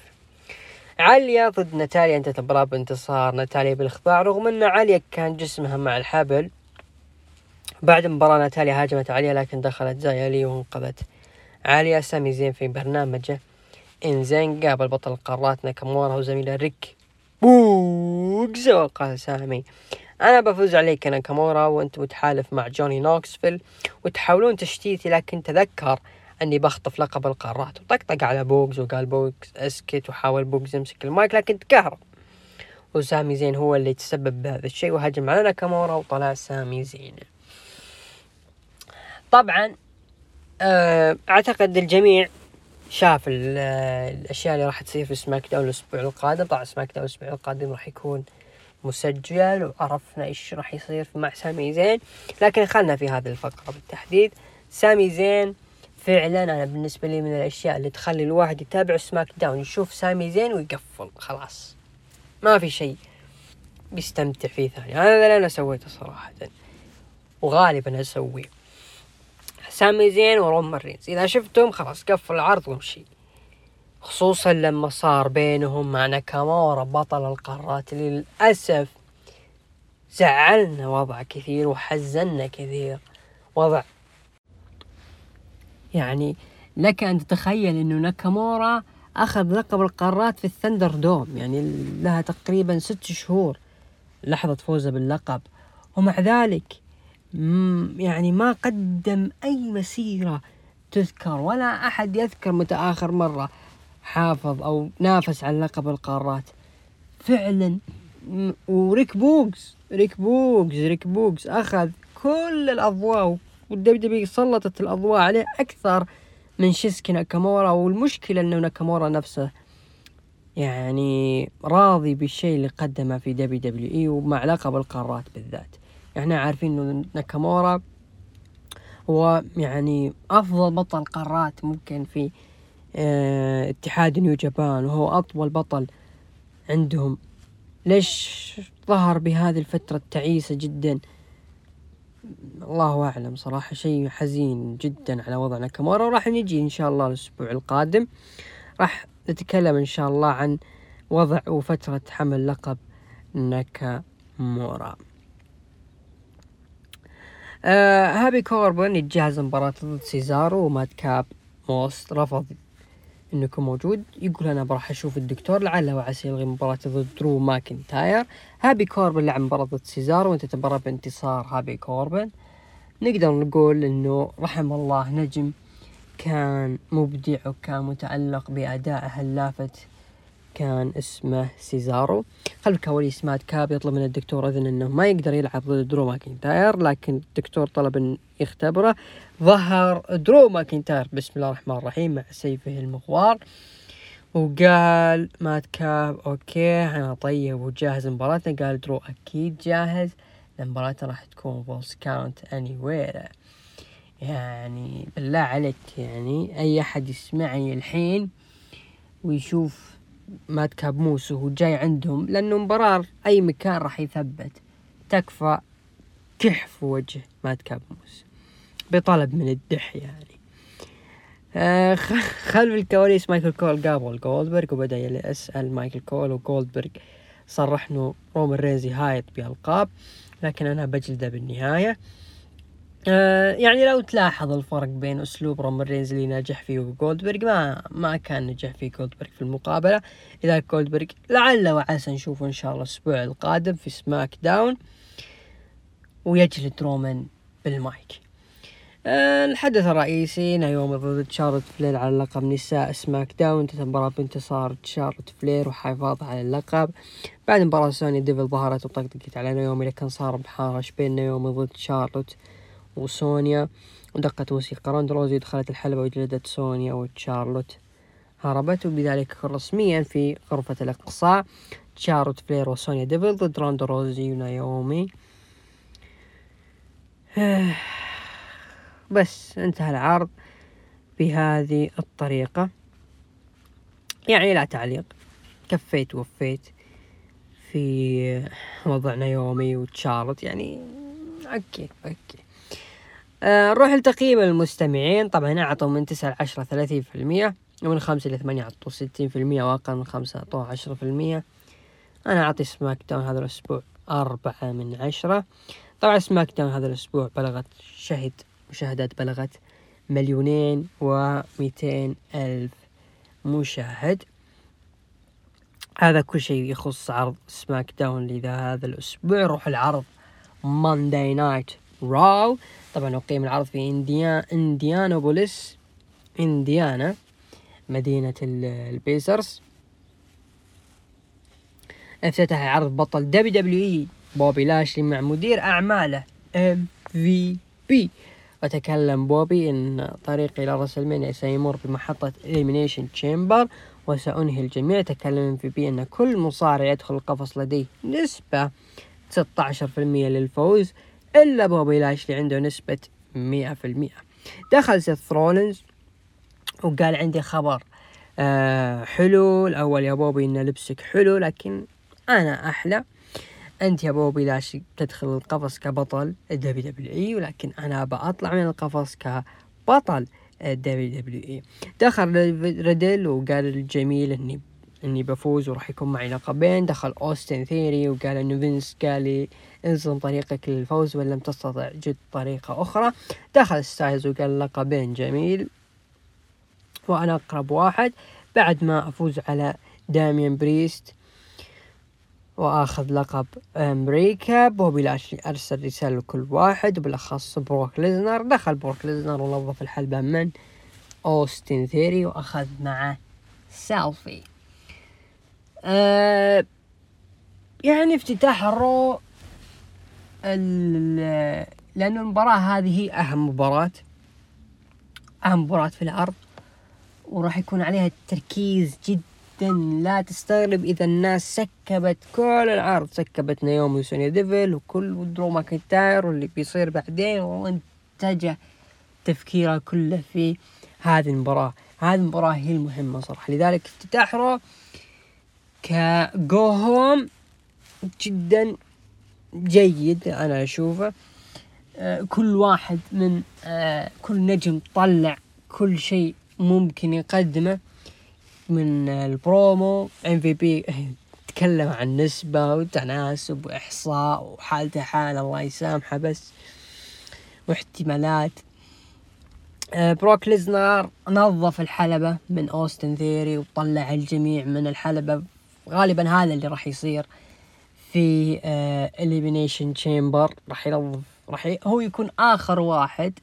عليا ضد ناتاليا انتهت المباراة بانتصار. ناتاليا بالاخضاع رغم أن عليا كان جسمها مع الحبل. بعد المباراة ناتاليا هاجمت عليا لكن دخلت زايا وانقذت عليا سامي زين في برنامجه. انزين قابل بطل القارات ناكامورا وزميله ريك بوغز وقال سامي. أنا بفوز عليك ناكامورا وأنت متحالف مع جوني نوكسفيل وتحاولون تشتيتي لكن تذكر أني بخطف لقب القارات. وطقطق على بوغز وقال بوغز أسكت وحاول بوغز يمسك المايك لكن تكهرب. وسامي زين هو اللي تسبب بهذا الشيء وهجم على ناكامورا وطلع سامي زين. طبعا آه، أعتقد الجميع شاف الأشياء اللي راح تصير في سماك داون الأسبوع القادم. طبعا سماك داون الأسبوع القادم راح يكون مسجل وعرفنا إيش راح يصير مع سامي زين. لكن خلنا في هذه الفقرة بالتحديد. سامي زين فعلا أنا بالنسبة لي من الأشياء اللي تخلي الواحد يتابع سماك داون يشوف سامي زين ويقفل خلاص. ما في شيء بيستمتع فيه ثاني. هذا اللي أنا سويته صراحة. وغالبا أسويه. سامي زين ورومان رينز إذا شفتهم خلاص قفل العرض وامشي. خصوصا لما صار بينهم مع ناكامورا بطل القارات. للأسف زعلنا وضع كثير وحزنا كثير. وضع يعني لك أن تتخيل أنه ناكامورا أخذ لقب القارات في الثندر دوم يعني لها تقريبا ست شهور لحظة فوزه باللقب. ومع ذلك يعني ما قدم أي مسيرة تذكر ولا أحد يذكر متى آخر مرة حافظ أو نافس على لقب القارات. فعلا وريك بوغز ريك بوغز ريك بوغز أخذ كل الأضواء والدبليو دبليو سلطت الأضواء عليه أكثر من شينسكي ناكامورا والمشكلة أنه ناكامورا نفسه يعني راضي بالشيء اللي قدمه في دبليو دبليو إي ومع لقب القارات بالذات. إحنا عارفين إنه ناكامورا هو يعني أفضل بطل قارات ممكن في آه اتحاد نيو جابان وهو أطول بطل عندهم. ليش ظهر بهذه الفترة التعيسة جدا؟ الله أعلم صراحة شيء حزين جدا على وضع ناكامورا وراح نجي إن شاء الله الأسبوع القادم. راح نتكلم إن شاء الله عن وضع وفترة حمل لقب ناكامورا. آه هابي كوربن يتجهز مباراة ضد سيزارو ومادكاب موس رفض يكون موجود. يقول أنا بروح أشوف الدكتور لعله وعسى يلغي مباراة ضد درو ماكنتاير. هابي كوربن لعب مباراة ضد سيزارو وأنت تبرر بانتصار هابي كوربن. نقدر نقول إنه رحم الله نجم كان مبدع وكان متألق بأدائه اللافت كان اسمه سيزارو. خلف الكواليس مادكاب يطلب من الدكتور إذن أنه ما يقدر يلعب ضد درو ماكنتاير لكن الدكتور طلب أن يختبره. ظهر درو ماكنتاير بسم الله الرحمن الرحيم. مع سيفه المغوار. وقال مادكاب okay أنا طيب وجاهز مباراتنا قال درو أكيد جاهز. المباراة راح تكون falls count anywhere يعني بالله عليك يعني أي أحد يسمعني الحين ويشوف مادكاب موس وهو جاي عندهم لأنه مباراة أي مكان راح يثبت. تكفى كح في وجه مادكاب موس بطلب من الدح يعني. آه خلف الكواليس مايكل كول قابل جولدبرغ وبدأ يسأل مايكل كول وجولدبرغ صرح إنه رومان رينز يهايط بألقاب لكن أنا بجلده بالنهاية. آه يعني لو تلاحظ الفرق بين أسلوب رومان رينز اللي نجح فيه وجولدبرغ ما ما كان نجح فيه جولدبرغ في المقابلة. إذا جولدبرغ لعل وعسى نشوفه إن شاء الله الأسبوع القادم في سماك داون ويجلد رومان بالمايك. الحدث الرئيسي نايومي ضد شارلوت فلير على لقب نساء سماك داون انتهت المباراة بانتصار شارلوت فلير وحفاظها على اللقب. بعد مباراة سوني ديفل ظهرت وطقطقت على نايومي لكن صار محارش بين نايومي ضد شارلوت وسونيا. ودقت موسيقى روندا راوزي دخلت الحلبة وجلدت سونيا وتشارلوت هربت. وبذلك رسميا في غرفة الإقصاء تشارلوت فلير وسونيا ديفل ضد روندا راوزي ونايومي [SIGHS] بس انتهى العرض بهذه الطريقة. يعني لا تعليق. كفيت وفيت في وضع نايومي وتشارلوت يعني okay okay. آه نروح لتقييم المستمعين. طبعا أعطوا من تسعة لعشرة ثلاثين في المية ومن خمسة لثمانية أعطوا ستين في المية وأقل من خمسة أعطوا عشرة في المية. أنا أعطي سماك داون هذا الأسبوع أربعة من عشرة. طبعا سماك داون هذا الأسبوع بلغت شهد مشاهدات بلغت مليونين ومئتين ألف مشاهد. هذا كل شيء يخص عرض سماك داون لذا هذا الأسبوع. نروح العرض مانداي نايت راو طبعا أقيم العرض في إنديان إنديانوبوليس إنديانا مدينة البيسرز افتتح عرض بطل دبليو دبليو اي بوبي لاشلي مع مدير أعماله ام في بي وتكلم بوبي إن طريقي إلى راسلمانيا سيمر بمحطة Elimination Chamber وسأنهي الجميع. تكلم ام في بي إن كل مصارع يدخل القفص لديه نسبة 16% للفوز إلا بوبي لاشلي عنده نسبة 100% دخل سيث رولينز وقال عندي خبر آه حلو الأول يا بوبي إن لبسك حلو لكن أنا أحلى. أنت يا بوبي لاشلي تدخل القفص كبطل الدبليو دبليو إي ولكن أنا بطلع من القفص كبطل الدبليو دبليو إي. دخل ريدل وقال الجميل اني إني بفوز وراح يكون معي لقبين. دخل أوستن ثيوري وقال إنه فينس قال لي انظم طريقك للفوز وإن لم تستطع جد طريقة أخرى. دخل ستايلز وقال لقبين جميل وأنا أقرب واحد. بعد ما أفوز على داميان بريست وآخذ لقب أمريكا بوبي لاشلي أرسل رسالة لكل واحد وبالأخص بروك ليسنر. دخل بروك ليسنر ونظف الحلبة من اوستن ثيوري وأخذ معه سيلفي. أه يعني افتتاح الرو لأن المباراة هذه هي أهم مباراة أهم مباراة في العرض وراح يكون عليها التركيز جدا جدا لا تستغرب إذا الناس سكبت كل العرض سكبت نايومي وسونيا ديفل وكل درو ماكنتاير واللي بيصير بعدين. واتجه تفكيره كله في هذه المباراة. هذه المباراة هي المهمة صراحة. لذلك افتتاح رو ك go home جدا جيد أنا أشوفه. آه، كل واحد من آه، كل نجم طلع كل شيء ممكن يقدمه. من البرومو ام في بي تكلم عن نسبة وتناسب وإحصاء وحالته حال الله يسامحه بس واحتمالات. آه، بروك ليزنر نظف الحلبة من أوستن ثيري وطلع الجميع من الحلبة. غالبا هذا اللي راح يصير في ال Elimination Chamber راح ينظف راح هو يكون آخر واحد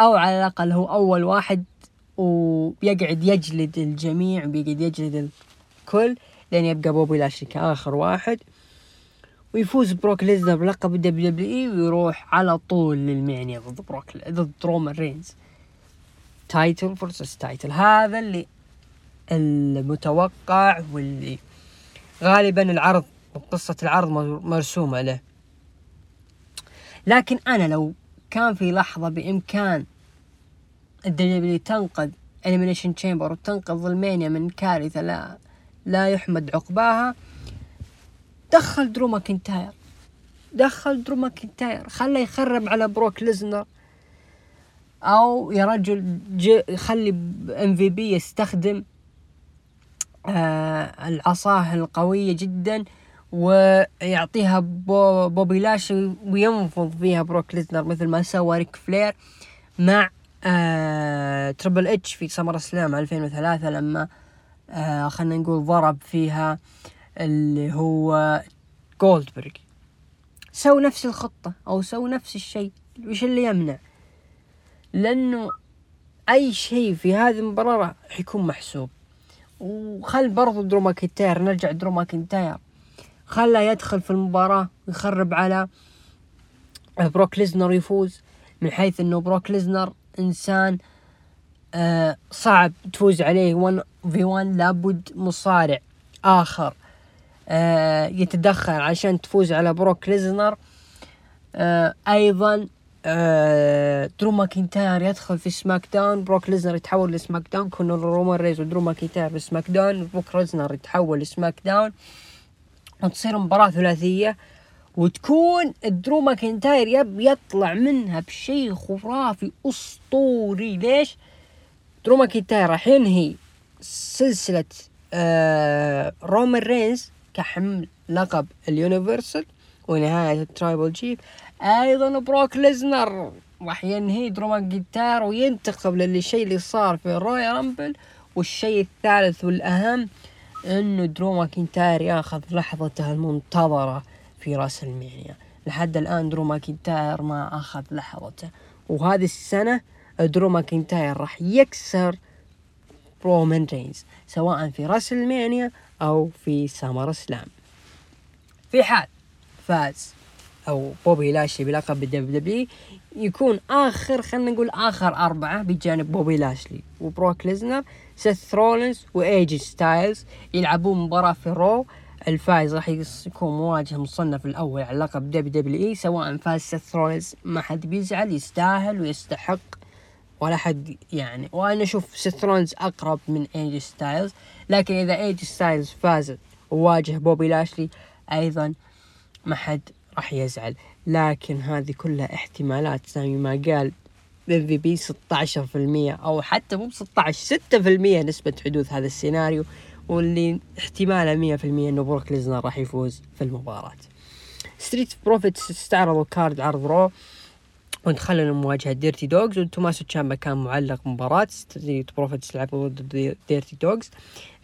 أو على الأقل هو أول واحد وبيقعد يجلد الجميع بيقعد يجلد الكل لين يبقى بوبي لاشلي كآخر واحد. ويفوز بروك ليزنر بلقب ال WWE ويروح على طول لل Mania ضد بروك ضد رومان رينز. title versus title هذا اللي المتوقع واللي غالبا العرض قصة العرض مرسومة له. لكن أنا لو كان في لحظة بإمكان ال W تنقذ ال Elimination Chamber وتنقذ ال Mania من كارثة لا لا يحمد عقباها. دخل درو ماكنتاير. دخل درو ماكنتاير. خله يخرب على بروك ليزنر. أو يا رجل خلي MVP يستخدم آه العصاه القوية جدا ويعطيها بو بوبي لاشلي وينفض فيها بروك ليزنر مثل ما سوى ريك فلير مع آه Triple H في SummerSlam 2003 لما آه خلينا نقول ضرب فيها اللي هو جولدبرغ سووا نفس الخطة أو سووا نفس الشيء. وش اللي يمنع؟ لأنه أي شيء في هذه المباراة حيكون محسوب. وخل برضو درو ماكنتاير نرجع درو ماكنتاير. خله يدخل في المباراة ويخرب على بروك ليزنر يفوز من حيث إنه بروك ليزنر إنسان آه صعب تفوز عليه 1 في 1 لابد مصارع آخر آه يتدخل عشان تفوز على بروك ليزنر. آه أيضا درو ماكنتاير يدخل في SmackDown بروك ليزنر يتحول لسماك داون. كونر رومان ريز ودرو ماكنتاير في SmackDown بروك ليزنر يتحول ل SmackDown. وتصير مباراة ثلاثية. وتكون درو ماكنتاير يب يطلع منها بشيء خرافي أسطوري. ليش؟ درو ماكنتاير راح ينهي سلسلة آه رومان رينز كحمل لقب ال Universal ونهاية ال Tribal Chief أيضا بروك ليزنر راح ينهي درو ماكنتاير وينتقل للشيء اللي صار في Royal Rumble والشيء الثالث والأهم إنه درو ماكنتاير ياخذ لحظته المنتظرة. في WrestleMania لحد الآن درو ماكنتاير ما أخذ لحظته. وهذه السنة درو ماكنتاير راح يكسر رومان رينز سواء في WrestleMania أو في SummerSlam في حال فاز أو بوبي لاشلي بلقب ال WW يكون آخر خلينا نقول آخر أربعة بجانب بوبي لاشلي وبروك ليزنر سيث رولينز و AJ ستايلز يلعبون مباراة في Raw الفائز راح يكون مواجهه مصنف الأول على لقب WWE سواء فاز سيث رولينز ما حد بيزعل يستاهل ويستحق ولا حد يعني. وأنا أشوف سيث رولينز أقرب من AJ ستايلز لكن إذا AJ ستايلز فاز وواجه بوبي لاشلي أيضا ما حد راح يزعل. لكن هذه كلها احتمالات زي ما قال MVP 16% أو حتى مو ب 16 6% نسبة حدوث هذا السيناريو. واللي احتماله 100% إنه بروك ليزنر راح يفوز في المباراة. Street Profits استعرضوا card عرض Raw ودخلوا مواجهة Dirty Dawgs وتوماسو تشامبا كان معلق مباراة. Street Profits لعبوا ضد Dirty Dawgs.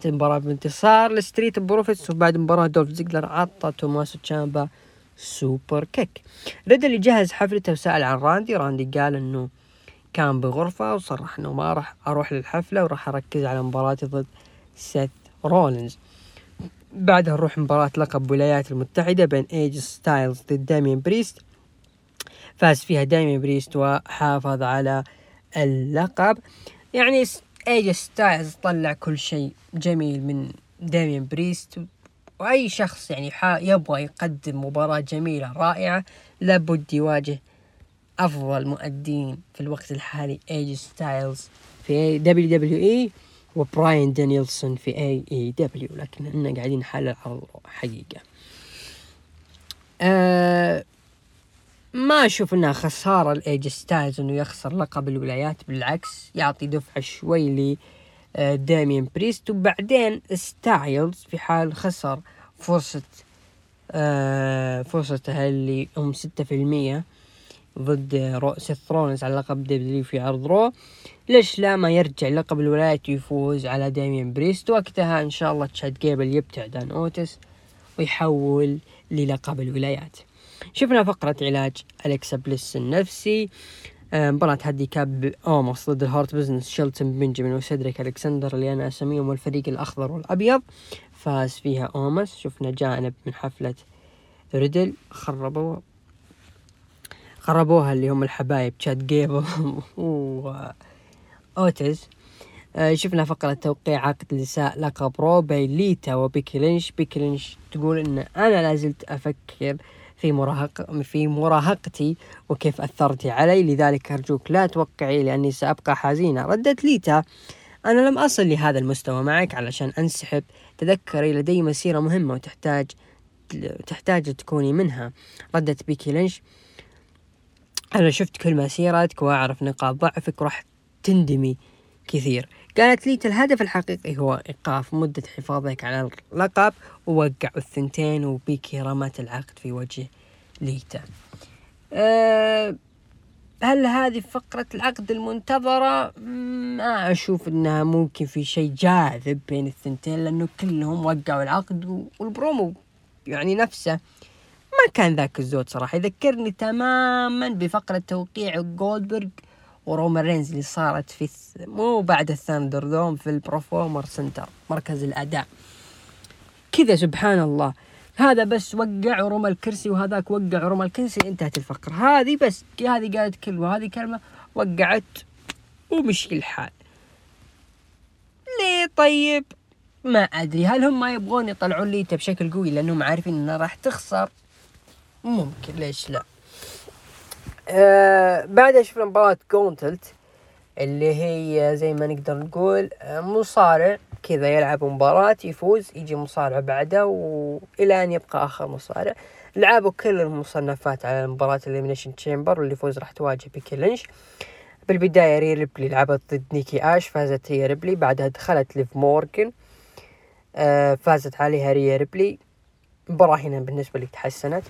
المباراة بانتصار ل Street Profits وبعد مباراة دولف زيجلر عطى توماسو تشامبا superkick. ريدل جهز حفلته وسأل عن راندي. راندي قال إنه كان بغرفة وصرح إنه ما راح أروح للحفلة وراح أركز على مباراتي ضد سيث رولينز. بعدها نروح مباراة لقب الولايات المتحدة بين AJ ستايلز ضد دامين بريست فاز فيها دامين بريست وحافظ على اللقب. يعني AJ ستايلز طلع كل شيء جميل من دامين بريست وأي شخص يعني يبغى يقدم مباراة جميلة رائعة لابد يواجه أفضل مؤدين في الوقت الحالي AJ ستايلز في WWE وبراين دانيلسون في AEW لكن إحنا قاعدين نحلل عرض حقيقة أه ما أشوف إنها خسارة ل AJ ستايلز إنه يخسر لقب الولايات بالعكس يعطي دفعة شوي ل آه، بريست وبعدين ستايلز في حال خسر فرصة آه، فرصته اللي هم ستة في المية. ضد سيث رولينز على لقب W في عرض Raw. ليش لا؟ ما يرجع لقب الولايات ويفوز على دامين بريست. وقتها إن شاء الله تشاد جيبل يبتعد عن أوتيس ويحول للقب الولايات. شفنا فقرة علاج أليكسا بليس النفسي. آه، مباراة handicap أوموس ضد ال Hurt Business شيلتون بنجامين وسيدريك الكسندر اللي أنا اسميهم الفريق الأخضر والأبيض. فاز فيها أوموس. شفنا جانب من حفلة ريدل خربوا خربوها اللي هم الحبايب تشاد جيبل وأوتس آه، شفنا فقرة توقيع عقد نساء لقب رو بين ليتا وبيكي لينش. بيكي لينش تقول إن أنا لازلت أفكر في مراهق في مراهقتي وكيف أثرت علي لذلك أرجوك لا توقعي لأني سأبقى حزينة. ردت ليتا أنا لم أصل لهذا المستوى معك علشان أنسحب. تذكري لدي مسيرة مهمة وتحتاج تحتاج تكوني منها. ردت بيكي لينش أنا شفت كل مسيرتك وأعرف نقاط ضعفك وراح تندمي كثير. قالت ليتا الهدف الحقيقي هو إيقاف مدة حفاظك على اللقب ووقعوا الثنتين وبيكي رمت العقد في وجه ليتا. أه هل هذه فقرة العقد المنتظرة؟ ما أشوف أنها ممكن في شيء جاذب بين الثنتين لأنه كلهم وقعوا العقد والبرومو يعني نفسه. ما كان ذاك الزود صراحة. يذكرني تماما بفقرة توقيع جولدبرغ ورومان رينز اللي صارت في مو بعد ال ThunderDome في ال Performance Center مركز الأداء. كذا سبحان الله هذا بس وقع ورمى الكرسي وهذاك وقع ورمى الكرسي انتهت الفقرة. هذه بس هذه قالت كلمة وهذه كلمة وقعت ومشي الحال. ليه طيب؟ ما أدري. هل هم ما يبغون يطلعون ليتا بشكل قوي لأنهم عارفين إنها راح تخسر؟ ممكن ليش لا؟ آه بعدها شفنا مباراة جونتلت اللي هي زي ما نقدر نقول آه، مصارع كذا يلعب مباراة يفوز يجي مصارع بعده وإلى أن يبقى آخر مصارع. لعبوا كل المصنفات على مباراة ال Elimination Chamber واللي يفوز راح تواجه بيكي لينش. بالبداية ريا ريبلي لعبت ضد نيكي آش فازت ريا ريبلي. بعدها دخلت ليف مورجن آه فازت عليها ريا ريبلي. المباراة هنا بالنسبة لي تحسنت.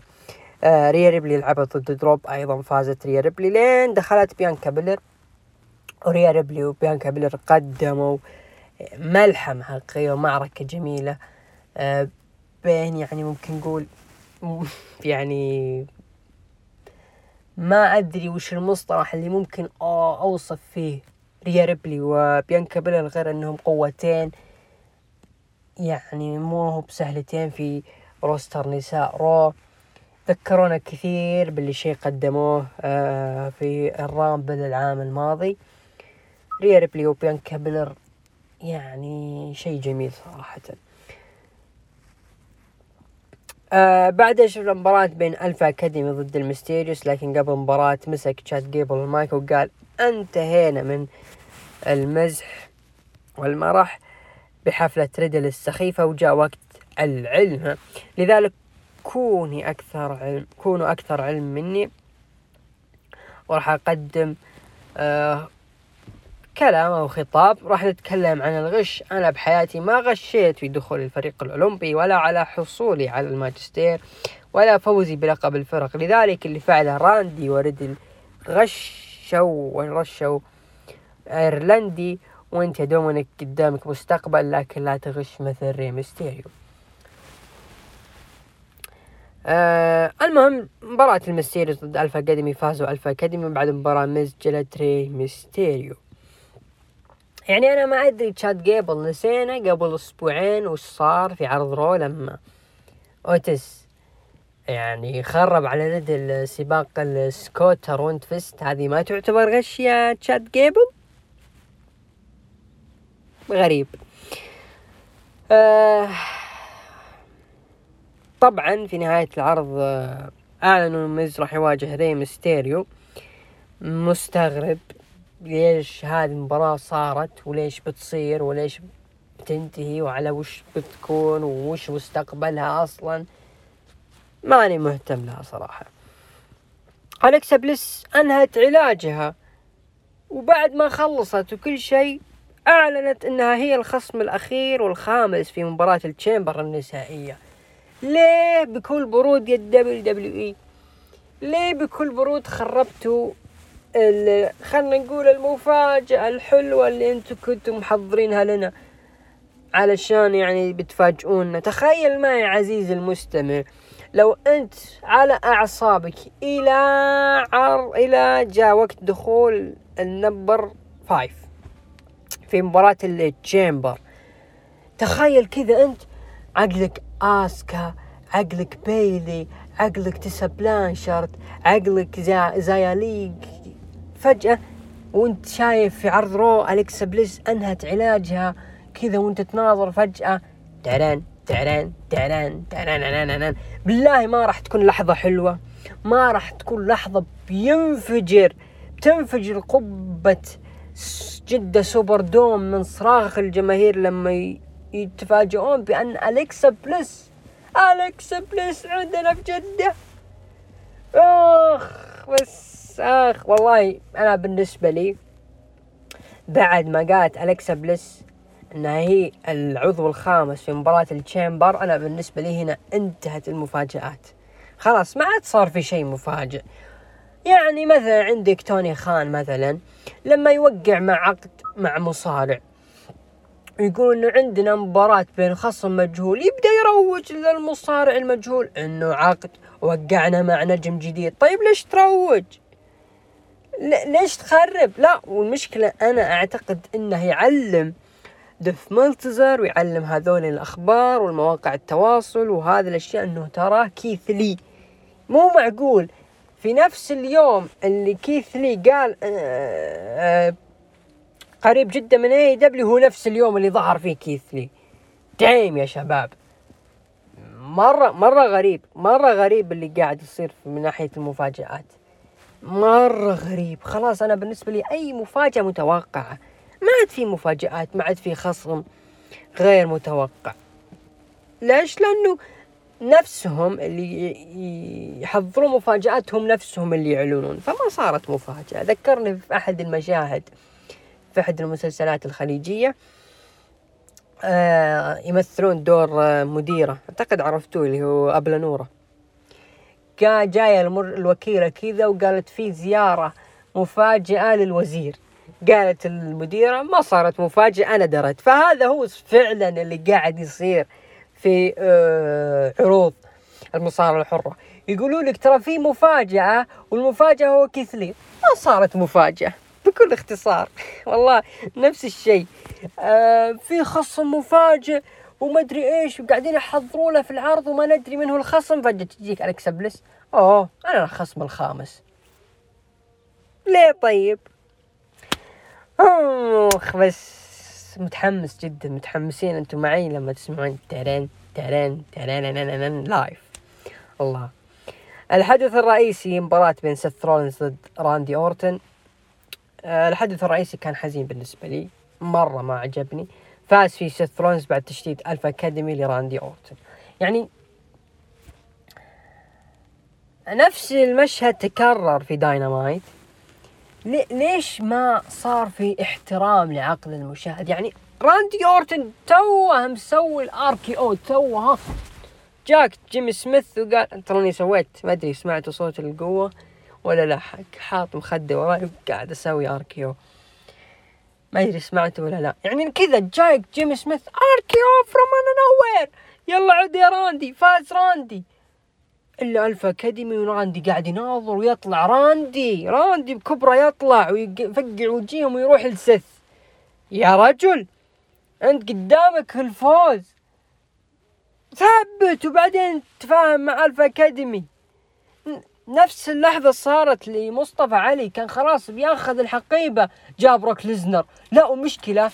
آه ريا ريبلي لعبت ضد دودروب أيضا فازت ريا ريبلي. لين دخلت بيانكا بيلر وريا ريبلي وبيانكا بيلر قدموا ملحمة حقيقية ومعركة جميلة. آه، بين يعني ممكن نقول [LAUGHS] يعني ما أدري وش المصطلح اللي ممكن أوصف فيه ريا ريبلي وبيانكا بيلر غير أنهم قوتين يعني مو هو بسهلتين في roster نساء رو. ذكرونا كثير باللي شيء قدموه آه، في ال Rumble العام الماضي. ريا ريبلي وبيانكا بيلر يعني شيء جميل صراحة. آه بعدها شفنا مباراة بين Alpha Academy ضد الميستيريوس لكن قبل مباراة مسك تشاد جيبل المايك وقال انتهينا من المزح والمرح بحفلة ريدل السخيفة وجاء وقت العلم. لذلك كوني أكثر علم كونوا أكثر علم مني. وراح أقدم آه كلام أو خطاب راح نتكلم عن الغش. أنا بحياتي ما غشيت في دخول الفريق الأولمبي ولا على حصولي على الماجستير ولا فوزي بلقب الفرق. لذلك اللي فعله راندي وريدل غشوا ورشوا إيرلندي وأنت يا دومينيك قدامك مستقبل لكن لا تغش مثل ري ميستيريو آه المهم مباراة الميستيريو ضد Alpha Academy فازوا Alpha Academy بعد مباراة ميز جلت ري ميستيريو يعني أنا ما أدري تشاد جيبل نسينا قبل أسبوعين وش صار في عرض رو لما اوتس يعني خرب على يد السباق السكوتر وانت فست هذه ما تعتبر غش يا تشاد جيبل غريب. آه طبعا في نهاية العرض آه اعلنوا ميز راح يواجه ري ميستيريو مستغرب ليش هذه المباراة صارت وليش بتصير وليش بتنتهي وعلى وش بتكون وش مستقبلها أصلا. ماني مهتم لها صراحة. أليكسا بليس أنهت علاجها وبعد ما خلصت وكل شيء أعلنت أنها هي الخصم الأخير والخامس في مباراة ال Chamber النسائية. ليه بكل برود يا WWE ليه بكل برود خربتوا خلنا نقول المفاجأة الحلوة اللي أنتم كنتم محضرينها لنا؟ علشان يعني بتفاجئونا. تخيل معي عزيزي المستمع لو انت على أعصابك إلى عر إلى جاء وقت دخول ال number five في مباراة ال Chamber تخيل كذا انت عقلك آسكا عقلك بيلي عقلك تيسا بلانشارد عقلك زايا لي فجأة وانت شايف في عرض رو أليكسا بليس أنهت علاجها. كذا وانت تناظر فجأة تعران تعران تعران تعران بالله ما راح تكون لحظة حلوة. ما راح تكون لحظة بينفجر. بتنفجر قبة جدة Super Dome من صراخ الجماهير لما يتفاجئون بأن أليكسا بليس أليكسا بليس عندنا في جدة. آخ بس أخ والله أنا بالنسبة لي بعد ما قالت الكسا بليس انها هي العضو الخامس في مباراة ال Chamber أنا بالنسبة لي هنا انتهت المفاجآت. خلاص ما عاد صار في شيء مفاجئ. يعني مثلا عندك توني خان مثلا لما يوقع مع عقد مع مصارع يقول إنه عندنا مباراة بين خصم مجهول يبدأ يروج للمصارع المجهول إنه عقد وقعنا مع نجم جديد. طيب ليش تروج؟ ليش تخرب؟ لا والمشكلة أنا أعتقد إنه يعلم دف ملتزر ويعلم هذول الأخبار والمواقع التواصل وهذه الأشياء إنه تراه كيث لي. مو معقول. في نفس اليوم اللي كيث لي قال آآ آه، آه، قريب جدا من AEW هو نفس اليوم اللي ظهر فيه كيث لي. damn يا شباب. مرة مرة غريب مرة غريب اللي قاعد يصير من ناحية المفاجآت. مرة غريب. خلاص أنا بالنسبة لي أي مفاجأة متوقعة. ما عاد في مفاجآت ما عاد في خصم غير متوقع. ليش؟ لأنه نفسهم اللي يحضروا مفاجآتهم نفسهم اللي يعلنون. فما صارت مفاجأة. ذكرني في أحد المشاهد. في أحد المسلسلات الخليجية آه يمثلون دور آه مديرة. أعتقد عرفتوه اللي هو أبلة نورة. جاية الوكيلة كذا وقالت في زيارة مفاجئة للوزير. قالت المديرة ما صارت مفاجأة أنا درت فهذا هو فعلا اللي قاعد يصير في آه، عروض المصارعة الحرة. يقولوا لك ترى في مفاجأة والمفاجأة هو كيثلي. ما صارت مفاجأة. بكل اختصار. [LAUGHS] والله نفس الشيء. آه في خصم مفاجئ وما أدري إيش وقاعدين يحضروا له في العرض وما ندري من هو الخصم. فجأة تجيك الكسا بلس أوه أنا الخصم الخامس. ليه طيب؟ اخ بس متحمس جدا. متحمسين أنتم معي لما تسمعون ترن ترن ترن لايف الله. الحدث الرئيسي مباراة بين سيث رولينز ضد راندي أورتن. الحدث الرئيسي كان حزين بالنسبة لي. مرة ما عجبني. فاز في سيث رولينز بعد تشتيت ألفا أكاديمي لراندي أورتن. يعني نفس المشهد تكرر في داينامايت ليش ما صار في احترام لعقل المشاهد؟ يعني راندي أورتن توه مسوي الاركي أو توه جاك جيمي سميث وقال تراني سويت ما أدري سمعتوا صوت القوة. ولا لا حاط مخدة وراي وقاعد أسوي أركيو. ما أدري سمعته ولا لا. يعني كذا جايك جيمي سميث أركيو فروم أنا وير يلا عد يا راندي فاز راندي. إلا الفا أكاديمي وراندي قاعد يناظر ويطلع. راندي راندي بكبرة يطلع ويفقع وجيهم ويروح لسث يا رجل أنت قدامك الفوز. ثبت وبعدين تفاهم مع الفا أكاديمي. نفس اللحظة صارت لمصطفى علي كان خلاص بياخذ الحقيبة جاب بروك ليزنر. لا ومشكلة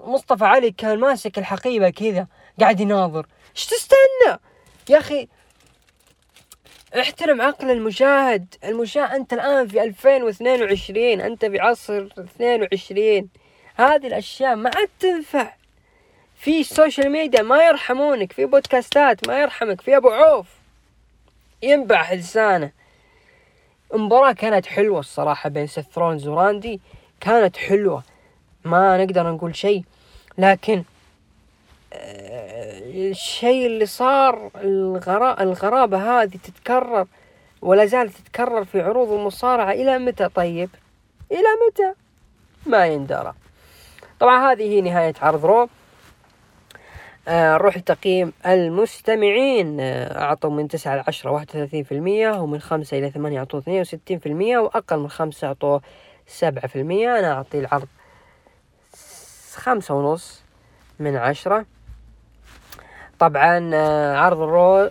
مصطفى علي كان ماسك الحقيبة كذا قاعد يناظر. إيش تستنى؟ يا أخي احترم عقل المشاهد. المشاهد أنت الآن في 2022 أنت بعصر 22 هذه الأشياء ما عاد تنفع. في السوشيال ميديا ما يرحمونك في بودكاستات ما يرحمك في أبو عوف ينبح لسانه. المباراة كانت حلوة الصراحة بين سيث وراندي كانت حلوة ما نقدر نقول شيء لكن آه، الشيء اللي صار الغرا... الغرابة هذه تتكرر ولا زالت تتكرر في عروض المصارعة إلى متى طيب؟ إلى متى؟ ما يندرى طبعا هذه هي نهاية عرض رو نروح لتقييم المستمعين. آه أعطوا من تسعة إلى عشرة واحد وثلاثين في المية ومن خمسة إلى ثمانية أعطوا اثنين وستين في المية وأقل من خمسة أعطوا سبعة في المية. أنا أعطي العرض خمسة ونص من عشرة. طبعا آه عرض الرو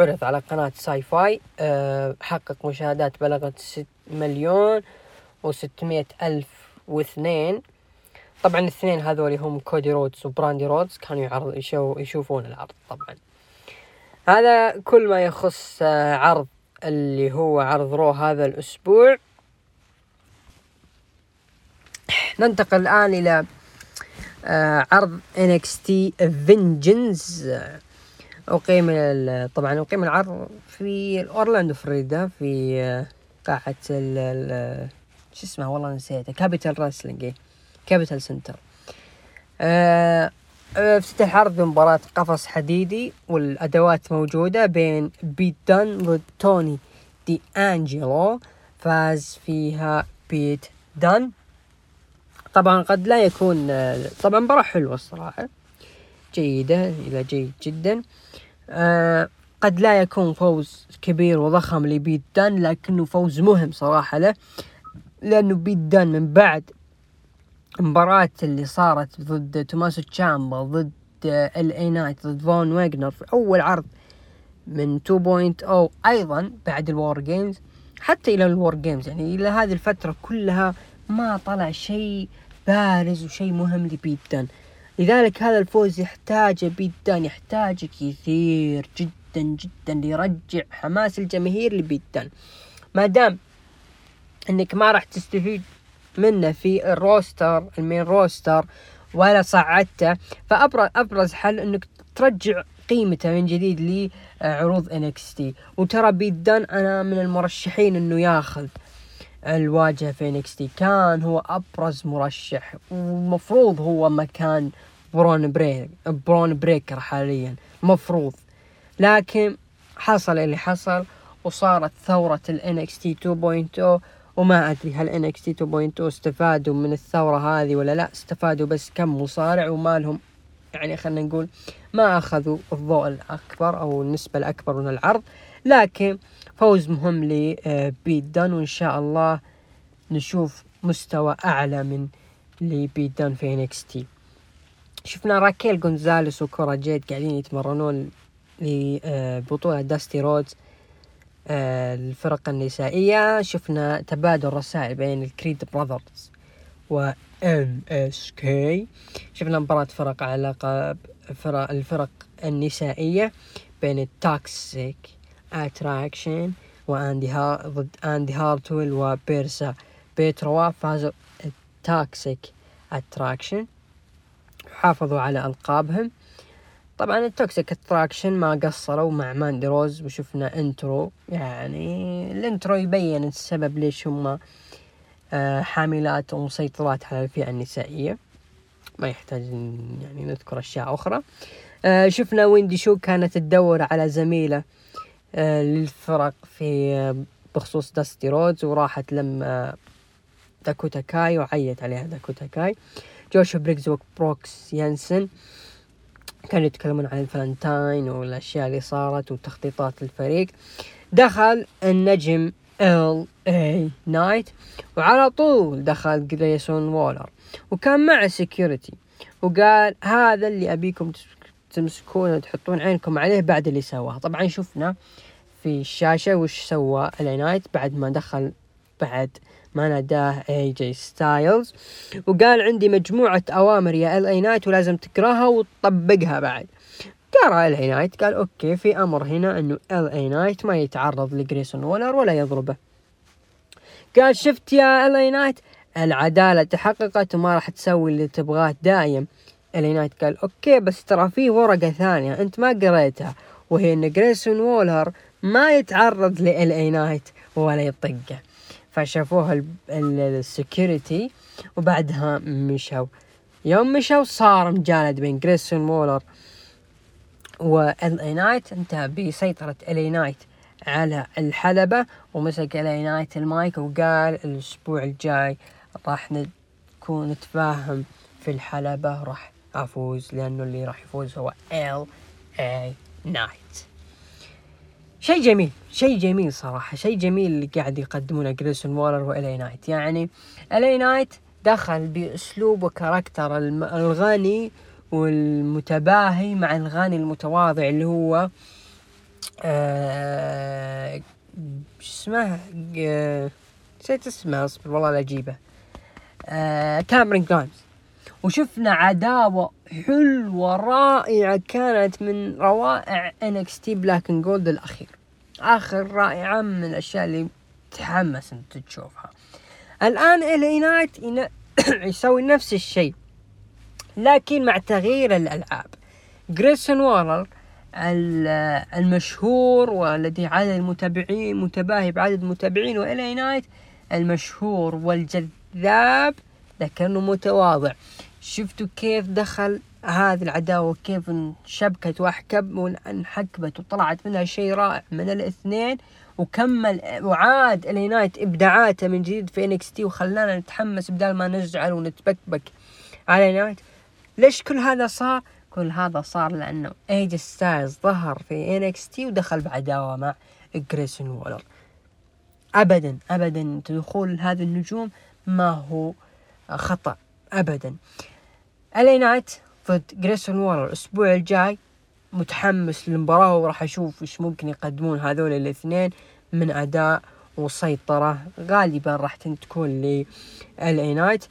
عرض على قناة ساي فاي. آه حقق مشاهدات بلغت ست مليون وستمائة ألف واثنين. طبعا الاثنين هذول هم كودي رودز وبراندي رودز كانوا يعرض يشو يشوفون العرض طبعا. هذا كل ما يخص آه، عرض اللي هو عرض رو هذا الأسبوع. ننتقل الآن إلى آه، عرض NXT Vengeance. أقيم طبعا أقيم العرض في أورلاندو فلوريدا في آه، قاعة شو اسمها والله نسيتها كابيتال راسلينج. كابيتال سنتر آه، آه، افتتح العرض بمباراة قفص حديدي والأدوات موجودة بين بيت دان ضد توني دي أنجلو فاز فيها بيت دان. طبعا قد لا يكون آه، طبعا مباراة حلوة الصراحة. جيدة إلى جيد جدا. قد لا يكون فوز كبير وضخم لبيت دان لكنه فوز مهم صراحة له لأنه بيت دان من بعد المباراة اللي صارت ضد توماسو تشامبا ضد إل اي نايت ضد فون ويجنر في أول عرض من 2.0 أيضا بعد ال War Games حتى إلى ال War Games يعني إلى هذه الفترة كلها ما طلع شيء بارز وشيء مهم لبيت دان لذلك هذا الفوز يحتاج بيت دان يحتاج كثير جدا جدا ليرجع حماس الجماهير لبيت دان ما دام إنك ما راح تستفيد منه في ال roster ال main roster ولا صعدته. فأبرز أبرز حل إنك ترجع قيمته من جديد لعروض NXT وترى بيت دان أنا من المرشحين إنه ياخذ الواجهة في NXT كان هو أبرز مرشح ومفروض هو مكان برون بريك برون بريكر حاليا مفروض. لكن حصل اللي حصل وصارت ثورة ال NXT 2.0 وما أدري هل NXT 2.0 استفادوا من الثورة هذه ولا لا استفادوا بس كم مصارع وما لهم يعني خلينا نقول ما أخذوا الضوء الأكبر أو النسبة الأكبر من العرض لكن فوز مهم لبيت دان وإن شاء الله نشوف مستوى أعلى من لبيت دان في NXT شفنا راكيل جونزاليس وكورا جيد قاعدين يتمرنون لبطولة داستي رودز الفرق النسائية. شفنا تبادل رسائل بين الكريد براذرز و MSK. شفنا مباراة فرق على لقب فرق الفرق النسائية بين ال Toxic Attraction واندي هار ضد أندي هارتويل وبيرسا بيتروا فازوا ال Toxic Attraction. حافظوا على ألقابهم. طبعا ال Toxic Attraction ما قصروا مع ماندي روز وشفنا intro يعني ال intro يبين السبب ليش هم آه، حاملات ومسيطرات على الفئة النسائية. ما يحتاج يعني نذكر أشياء أخرى. آه، شفنا ويندي شو كانت تدور على زميلة آه، للفرق في بخصوص داستي رودز وراحت لما داكوتا كاي وعيت عليها داكوتا كاي جوش بريكز وبروكس يانسن كانوا يتكلمون عن الفالنتاين والأشياء اللي صارت وتخطيطات الفريق. دخل النجم LA Knight وعلى طول دخل Grayson Waller وكان معه security وقال هذا اللي أبيكم تمسكونه وتحطون عينكم عليه بعد اللي سواه. طبعا شفنا في الشاشة وش سوى LA Knight بعد ما دخل بعد ما ناداه AJ Styles وقال عندي مجموعة أوامر يا LA Knight ولازم تقراها وتطبقها بعد. قرا LA Knight قال okay في أمر هنا إنه LA Knight ما يتعرض ل Grayson Waller ولا يضربه. قال شفت يا LA Knight العدالة تحققت وما راح تسوي اللي تبغاه دايم LA Knight قال okay بس ترى في ورقة ثانية أنت ما قريتها وهي إن Grayson Waller ما يتعرض ل LA Knight ولا يطقه. فشافوها ال security وبعدها مشوا. يوم مشوا صار مجادل بين Grayson و LA Knight انتهى بسيطرة LA Knight على الحلبة ومسك LA Knight المايك وقال الأسبوع الجاي راح نكون نتفاهم في الحلبة راح أفوز لأنه اللي راح يفوز هو LA Knight شيء جميل شيء جميل صراحة شيء جميل اللي قاعد يقدمونه Grayson Waller و LA Knight. يعني LA Knight دخل بأسلوب و character الغني والمتباهي مع الغني المتواضع اللي هو آه اسمه؟ نسيت اسمه أصبر والله لا أجيبه. آه Cameron Grimes وشفنا عداوة حلوة رائعة كانت من روائع NXT Black and Gold الأخير. آخر رائعة من الأشياء اللي تحمس أنت تشوفها. الآن LA Knight [COUGHS] يسوي نفس الشيء لكن مع تغيير الألعاب. Grayson Waller المشهور والذي عدد المتابعين متباهي بعدد المتابعين و LA Knight المشهور والجذاب لكنه متواضع. شفتوا كيف دخل هذه العداوة كيف انشبكت وانحبك وانحبكت وطلعت منها شيء رائع من الاثنين وكمل وعاد LA Knight إبداعاته من جديد في NXT وخلانا نتحمس بدل ما نزعل ونتبكبك على Knight ليش كل هذا صار؟ كل هذا صار لأنه AJ Styles ظهر في NXT ودخل بعداوة مع Grayson Waller ابدا ابدا دخول هذه النجوم ما هو خطأ ابدا. LA Knight ضد Grayson Waller الأسبوع الجاي متحمس للمباراة وراح أشوف إيش ممكن يقدمون هذول الاثنين من أداء وسيطرة غالبا راح تكون ل اي نايت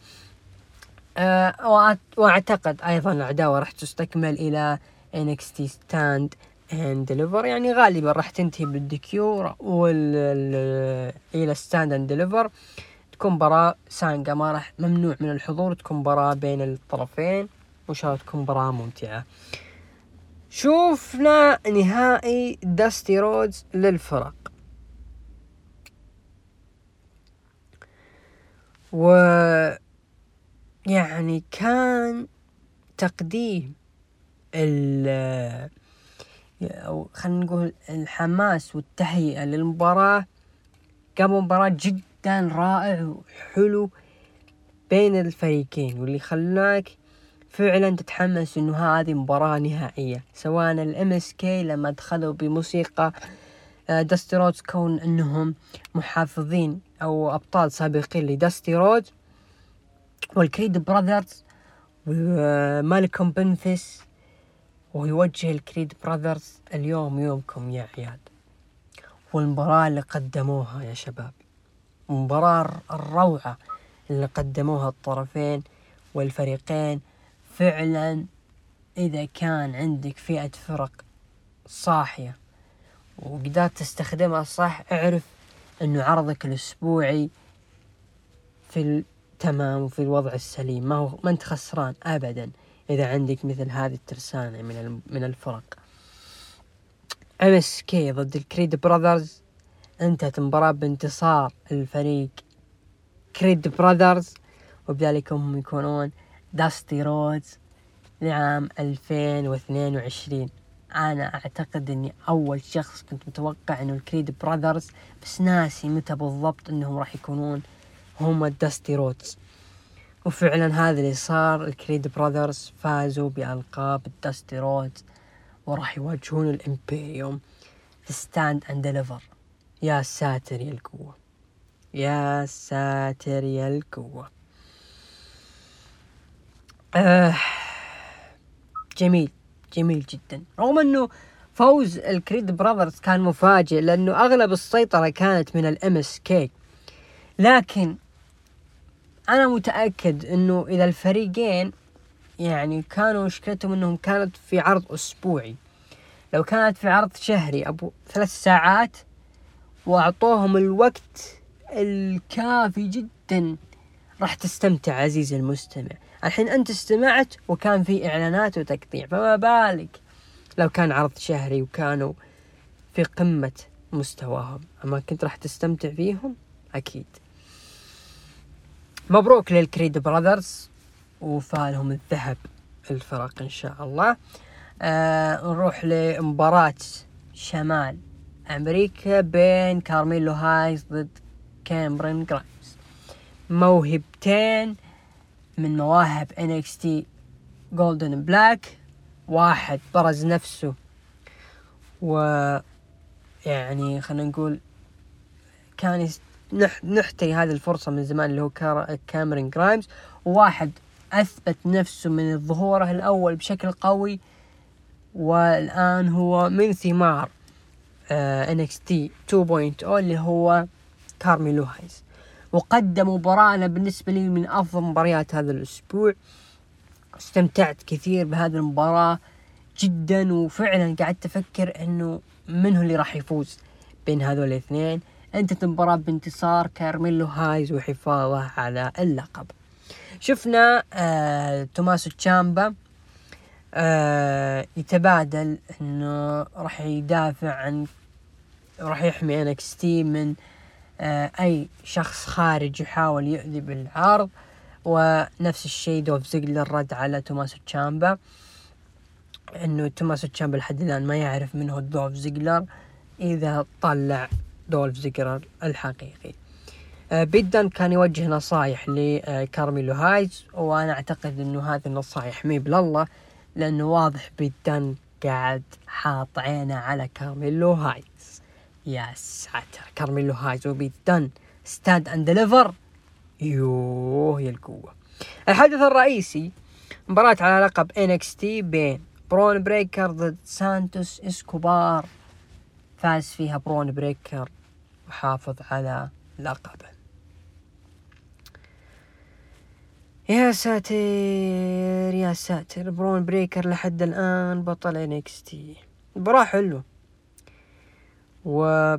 أه وأعتقد أيضا العداوة راح تستكمل إلى NXT ستاند اند ديليفر يعني غالبا راح تنتهي بالديكيور وال إلى ستاند اند ديليفر تكون مباراة سانجا ما راح ممنوع من الحضور تكون مباراة بين الطرفين وان شاء الله تكون مباراة ممتعة. شوفنا نهائي داستي رودز للفرق. و يعني كان تقديم ال أو خلينا نقول الحماس والتهيئة للمباراة قبل مباراة جدا جدا رائع وحلو بين الفريقين واللي خلاك فعلا تتحمس إنه هذه مباراة نهائية سواء الام إس كي لما دخلوا بموسيقى داستي آه، رودز كون إنهم محافظين أو أبطال سابقين لداستي رودز والكريد براذرز ومالكوم بنفس ويوجه الكريد براذرز اليوم يومكم يا عيال والمباراة اللي قدموها يا شباب. مباراة الروعة اللي قدموها الطرفين والفريقين. فعلا إذا كان عندك فئة فرق صاحية وقدرت تستخدمها صح اعرف إنه عرضك الأسبوعي في التمام وفي الوضع السليم. ما هو ما أنت خسران ابدا إذا عندك مثل هذه الترسانة من من الفرق. MSK ضد ال Creed Brothers. انتهت المباراة بانتصار الفريق Creed Brothers وبذلك هم يكونون Dusty Rhodes لعام 2022 أنا أعتقد إني أول شخص كنت متوقع إنه ال Creed Brothers بس ناسي متى بالضبط إنهم راح يكونون هم ال Dusty Rhodes وفعلا هذا اللي صار. ال Creed Brothers فازوا بألقاب ال Dusty Rhodes وراح يواجهون ال Imperium. في Stand & Deliver يا ساتر يا القوة. يا ساتر يا القوة. آه جميل جميل جدا. رغم إنه فوز ال Creed Brothers كان مفاجئ لأنه أغلب السيطرة كانت من ال MSK. لكن أنا متأكد إنه إذا الفريقين يعني كانوا مشكلتهم إنهم كانت في عرض أسبوعي. لو كانت في عرض شهري أبو ثلاث ساعات وأعطوهم الوقت الكافي جدا. راح تستمتع عزيزي المستمع. الحين أنت استمعت وكان في إعلانات وتقطيع فما بالك لو كان عرض شهري وكانوا في قمة مستواهم. أما كنت راح تستمتع فيهم؟ أكيد. مبروك لل Creed Brothers وفالهم الذهب الفرق إن شاء الله. آه نروح لمباراة شمال. أمريكا بين Carmelo Hayes ضد Cameron Grimes موهبتين من مواهب NXT Gold and Black واحد برز نفسه. و يعني خلينا نقول كان نحتري هذه الفرصة من زمان اللي هو Cameron Grimes وواحد أثبت نفسه من ظهوره الأول بشكل قوي. والآن هو من ثمار. NXT 2.0 اللي هو Carmelo Hayes وقدم مباراة أنا بالنسبة لي من أفضل مباريات هذا الأسبوع. استمتعت كثير بهذه المباراة جدا وفعلا قعدت أفكر أنه من هو اللي راح يفوز بين هذول الاثنين. أنتهت المباراة بانتصار كارميلو هايز وحفاظه على اللقب. شفنا آه توماسو تشامبا آه يتبادل إنه راح يدافع عن راح يحمي NXT من آه أي شخص خارج يحاول يؤذي بالعرض ونفس الشيء دولف زيجلر رد على توماسو تشامبا إنه توماسو تشامبا لحد الآن ما يعرف من هو دولف زيجلر إذا طلع دولف زيجلر الحقيقي. آه بيدن كان يوجه نصايح لكارميلو هايز وأنا أعتقد إنه هذه النصايح مي لله لأنه واضح بيدن قاعد حاط عينه على كارميلو هايز. يا ساتر كارميلو هايز وبيدن Stand and Deliver يوه يا القوة. الحدث الرئيسي مباراة على لقب NXT بين برون بريكر ضد سانتوس إسكوبار. فاز فيها برون بريكر وحافظ على لقبه. يا ساتر يا ساتر برون بريكر لحد الآن بطل NXT مباراة حلوة. و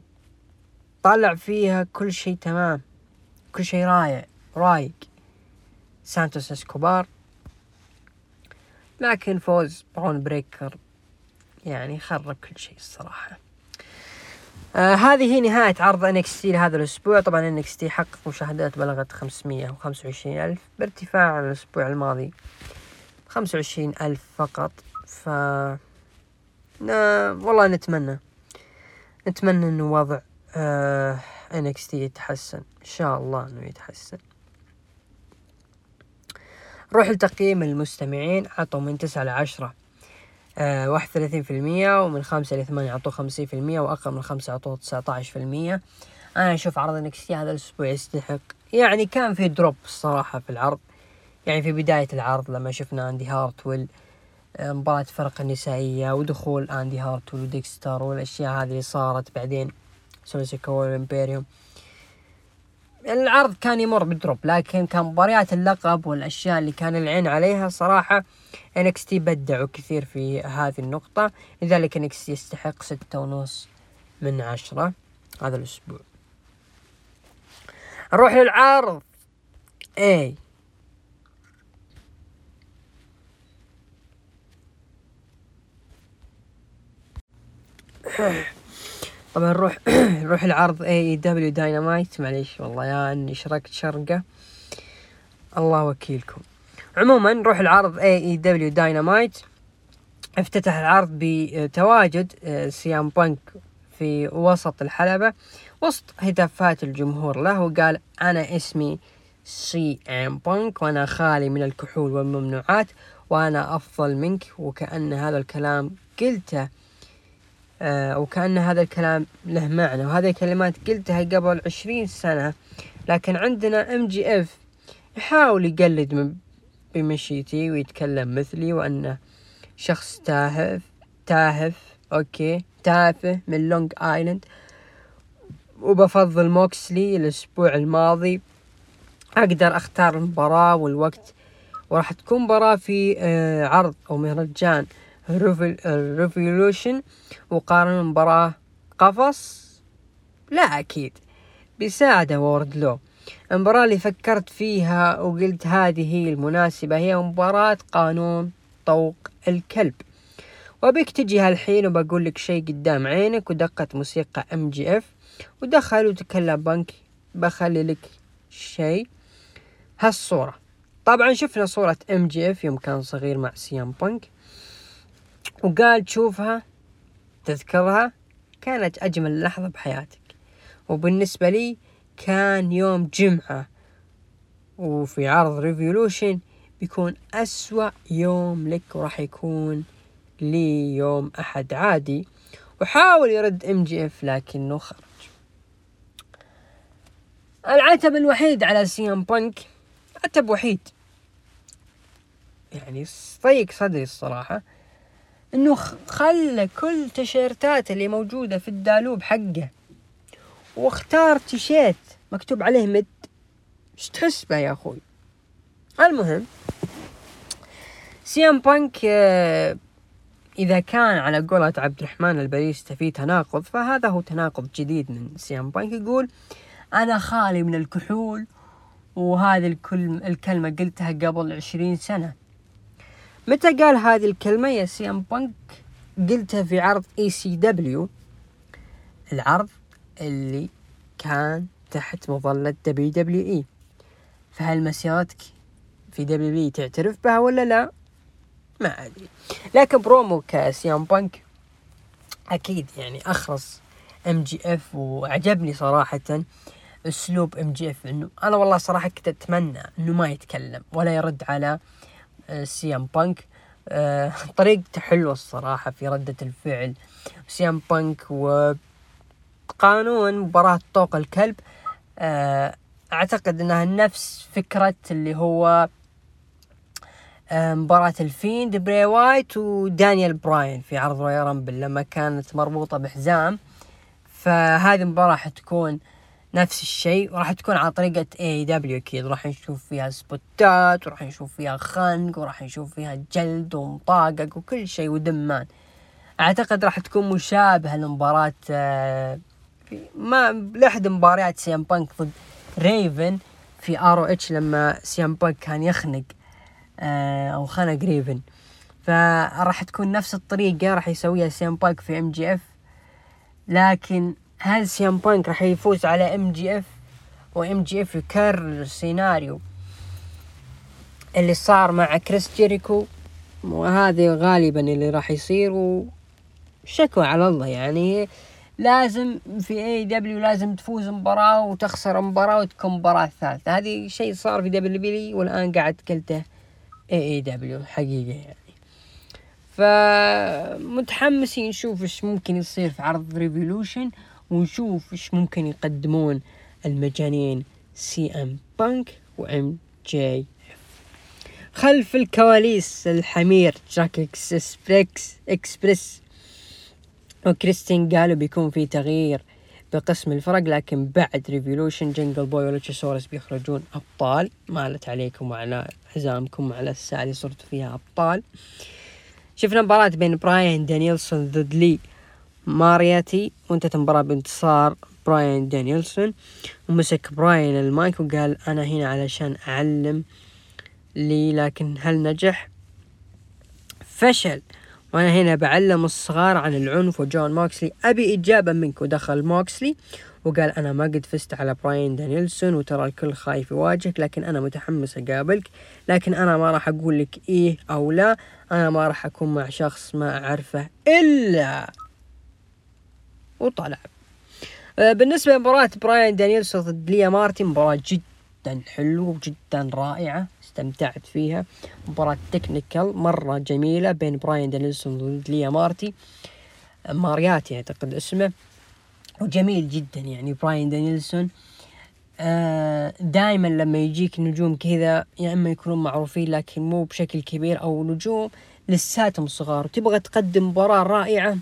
طلع فيها كل شيء تمام. كل شيء رايع رايق. سانتوس إسكوبار. لكن فوز برون بريكر. يعني خرب كل شيء الصراحة. آه هذه هي نهاية عرض NXT لهذا الأسبوع. طبعا NXT حقق مشاهدات بلغت خمسمية وخمسة وعشرين ألف. بارتفاع عن الأسبوع الماضي خمسة وعشرين ألف فقط. ف والله نتمنى. نتمنى انه وضع آه يتحسن. إن شاء الله إنه يتحسن. نروح لتقييم المستمعين. عطوا من تسعة لعشرة آه، واحد ثلاثين في المية ومن خمسة لثمانية عطوه خمسين في المية وأقل من خمسة عطوه تسعة عشر في المية. أنا أشوف عرض NXT هذا الأسبوع يستحق. يعني كان في drop الصراحة في العرض. يعني في بداية العرض لما شفنا أندي هارتويل آه، مباراة فرق النسائية ودخول أندي هارتويل وديكستر والأشياء هذه اللي صارت بعدين سولسيكا والإمبيريوم. العرض كان يمر ب drop لكن كان مباريات اللقب والأشياء اللي كان العين عليها صراحة NXT بدعوا كثير في هذه النقطة. لذلك NXT يستحق ستة ونص من عشرة هذا الأسبوع. نروح للعرض. اي طبعا نروح نروح [CLEARS THROAT] العرض AEW Dynamite معليش والله يا إني شرقت شرقة. الله وكيلكم. عموما نروح العرض AEW Dynamite افتتح العرض بتواجد آه، سي ام بانك في وسط الحلبة وسط هتافات الجمهور له وقال أنا اسمي سي ام بانك وأنا خالي من الكحول والممنوعات وأنا أفضل منك وكأن هذا الكلام قلته وكأن هذا الكلام له معنى. وهذه الكلمات قلتها قبل عشرين سنة لكن عندنا ام جي اف يحاول يقلدني بمشيتي ويتكلم مثلي وأنه شخص تاهف تاهف okay تافه من لونج آيلاند وبفضل موكسلي الأسبوع الماضي أقدر أختار المباراة والوقت وراح تكون مباراة في آه عرض أو مهرجان. Revolution وقال مباراة قفص؟ لا أكيد. بيساعده واردلو. المباراة اللي فكرت فيها وقلت هذه هي المناسبة هي مباراة قانون طوق الكلب. وبيك تجي هالحين وبقول لك شيء قدام عينك ودقة موسيقى ام جي اف ودخل وتكلم بانك بخلي لك شيء. هالصورة. طبعا شفنا صورة ام جي اف يوم كان صغير مع سي ام بانك وقال تشوفها تذكرها؟ كانت أجمل لحظة بحياتك. وبالنسبة لي كان يوم جمعة. وفي عرض Revolution بيكون أسوأ يوم لك وراح يكون لي يوم أحد عادي. وحاول يرد ام جي اف لكنه خرج. العتب الوحيد على سي ام بانك. عتب وحيد. يعني ضيق صدري الصراحة. إنه خلى كل تيشيرتات اللي موجودة في الدولاب حقه. واختار تيشيرت مكتوب عليه مد. إيش تحس به يا أخوي؟ المهم سي ام بانك آه، إذا كان على قولة عبد الرحمن الباريستا في تناقض فهذا هو تناقض جديد من سي ام بانك يقول أنا خالي من الكحول وهذه الكلمة قلتها قبل عشرين سنة. متى قال هذه الكلمة يا سي إم بانك؟ قلتها في عرض ECW. العرض اللي كان تحت مظلة WWE. فهل مسيرتك في WWE تعترف بها ولا لا؟ ما أدري. لكن برومو كسي ام بانك أكيد يعني اخرس إم جي إف وعجبني صراحة أسلوب إم جي إف إنه أنا والله صراحة كنت أتمنى إنه ما يتكلم ولا يرد على سي ام بانك. آه، طريقته حلوة الصراحة في ردة الفعل. سي ام بانك وقانون مباراة طوق الكلب. آه، أعتقد إنها نفس فكرة اللي هو آه، مباراة الفيند براي وايت ودانيال براين في عرض رويال رامبل لما كانت مربوطة بحزام. فهذه المباراة حتكون نفس الشيء. وراح تكون على طريقة AEW أكيد راح نشوف فيها سبوتات وراح نشوف فيها خنق وراح نشوف فيها جلد ومطاقق وكل شيء ودمان. أعتقد راح تكون مشابهة لمباراة آه، ما لأحد مباريات سي ام بانك ضد ريفن في ROH لما سي ام بانك كان يخنق آه، أو خنق ريفن. فراح تكون نفس الطريقة راح يسويها سي ام بانك في ام جي اف لكن هل سي ام بانك راح يفوز على ام جي اف وام جي اف يكرر السيناريو اللي صار مع كريس جيريكو. وهذا غالبا اللي راح يصير وشكوى على الله يعني. لازم في اي دبليو لازم تفوز مباراة وتخسر مباراة وتكون مباراة ثالثة. هذه شيء صار في دبليو بي والآن قاعد قلته اي اي دبليو حقيقة يعني. فمتحمسين نشوف إيش ممكن يصير في عرض ريفولوشن ونشوف إيش ممكن يقدمون المجانين سي إم بانك وام جي. خلف الكواليس الحمير جانجل إكسبريس إكسبريس. وكريستين قالوا بيكون في تغيير بقسم الفرق لكن بعد ريفولوشن جنجل بوي ولوتشاسورس بيخرجون أبطال. مالت عليكم وعلى حزامكم وعلى الساعة اللي صرتوا فيها أبطال. شفنا مباراة بين براين دانيلسون ضد لي مورياتي. وانتهت المباراة بانتصار براين دانيلسون. ومسك براين المايك وقال أنا هنا علشان أعلم لي لكن هل نجح؟ فشل. وأنا هنا بعلم الصغار عن العنف وجون موكسلي أبي إجابة منك ودخل موكسلي وقال أنا ما قد فزت على براين دانيلسون وترى الكل خايف يواجهك لكن أنا متحمس أقابلك. لكن أنا ما راح أقول لك إيه أو لا. أنا ما راح أكون مع شخص ما أعرفه إلا وطلع. آه، بالنسبة لمباراة براين دانيلسون ضد لي مارتن مباراة جدا حلوة وجدا رائعة استمتعت فيها. مباراة technical مرة جميلة بين براين دانيلسون ضد لي مارتي مورياتي أعتقد اسمه. وجميل جدا يعني براين دانيلسون آه دائما لما يجيك نجوم كذا يا إما يكونون معروفين لكن مو بشكل كبير أو نجوم لساتهم صغار. وتبغى تقدم مباراة رائعة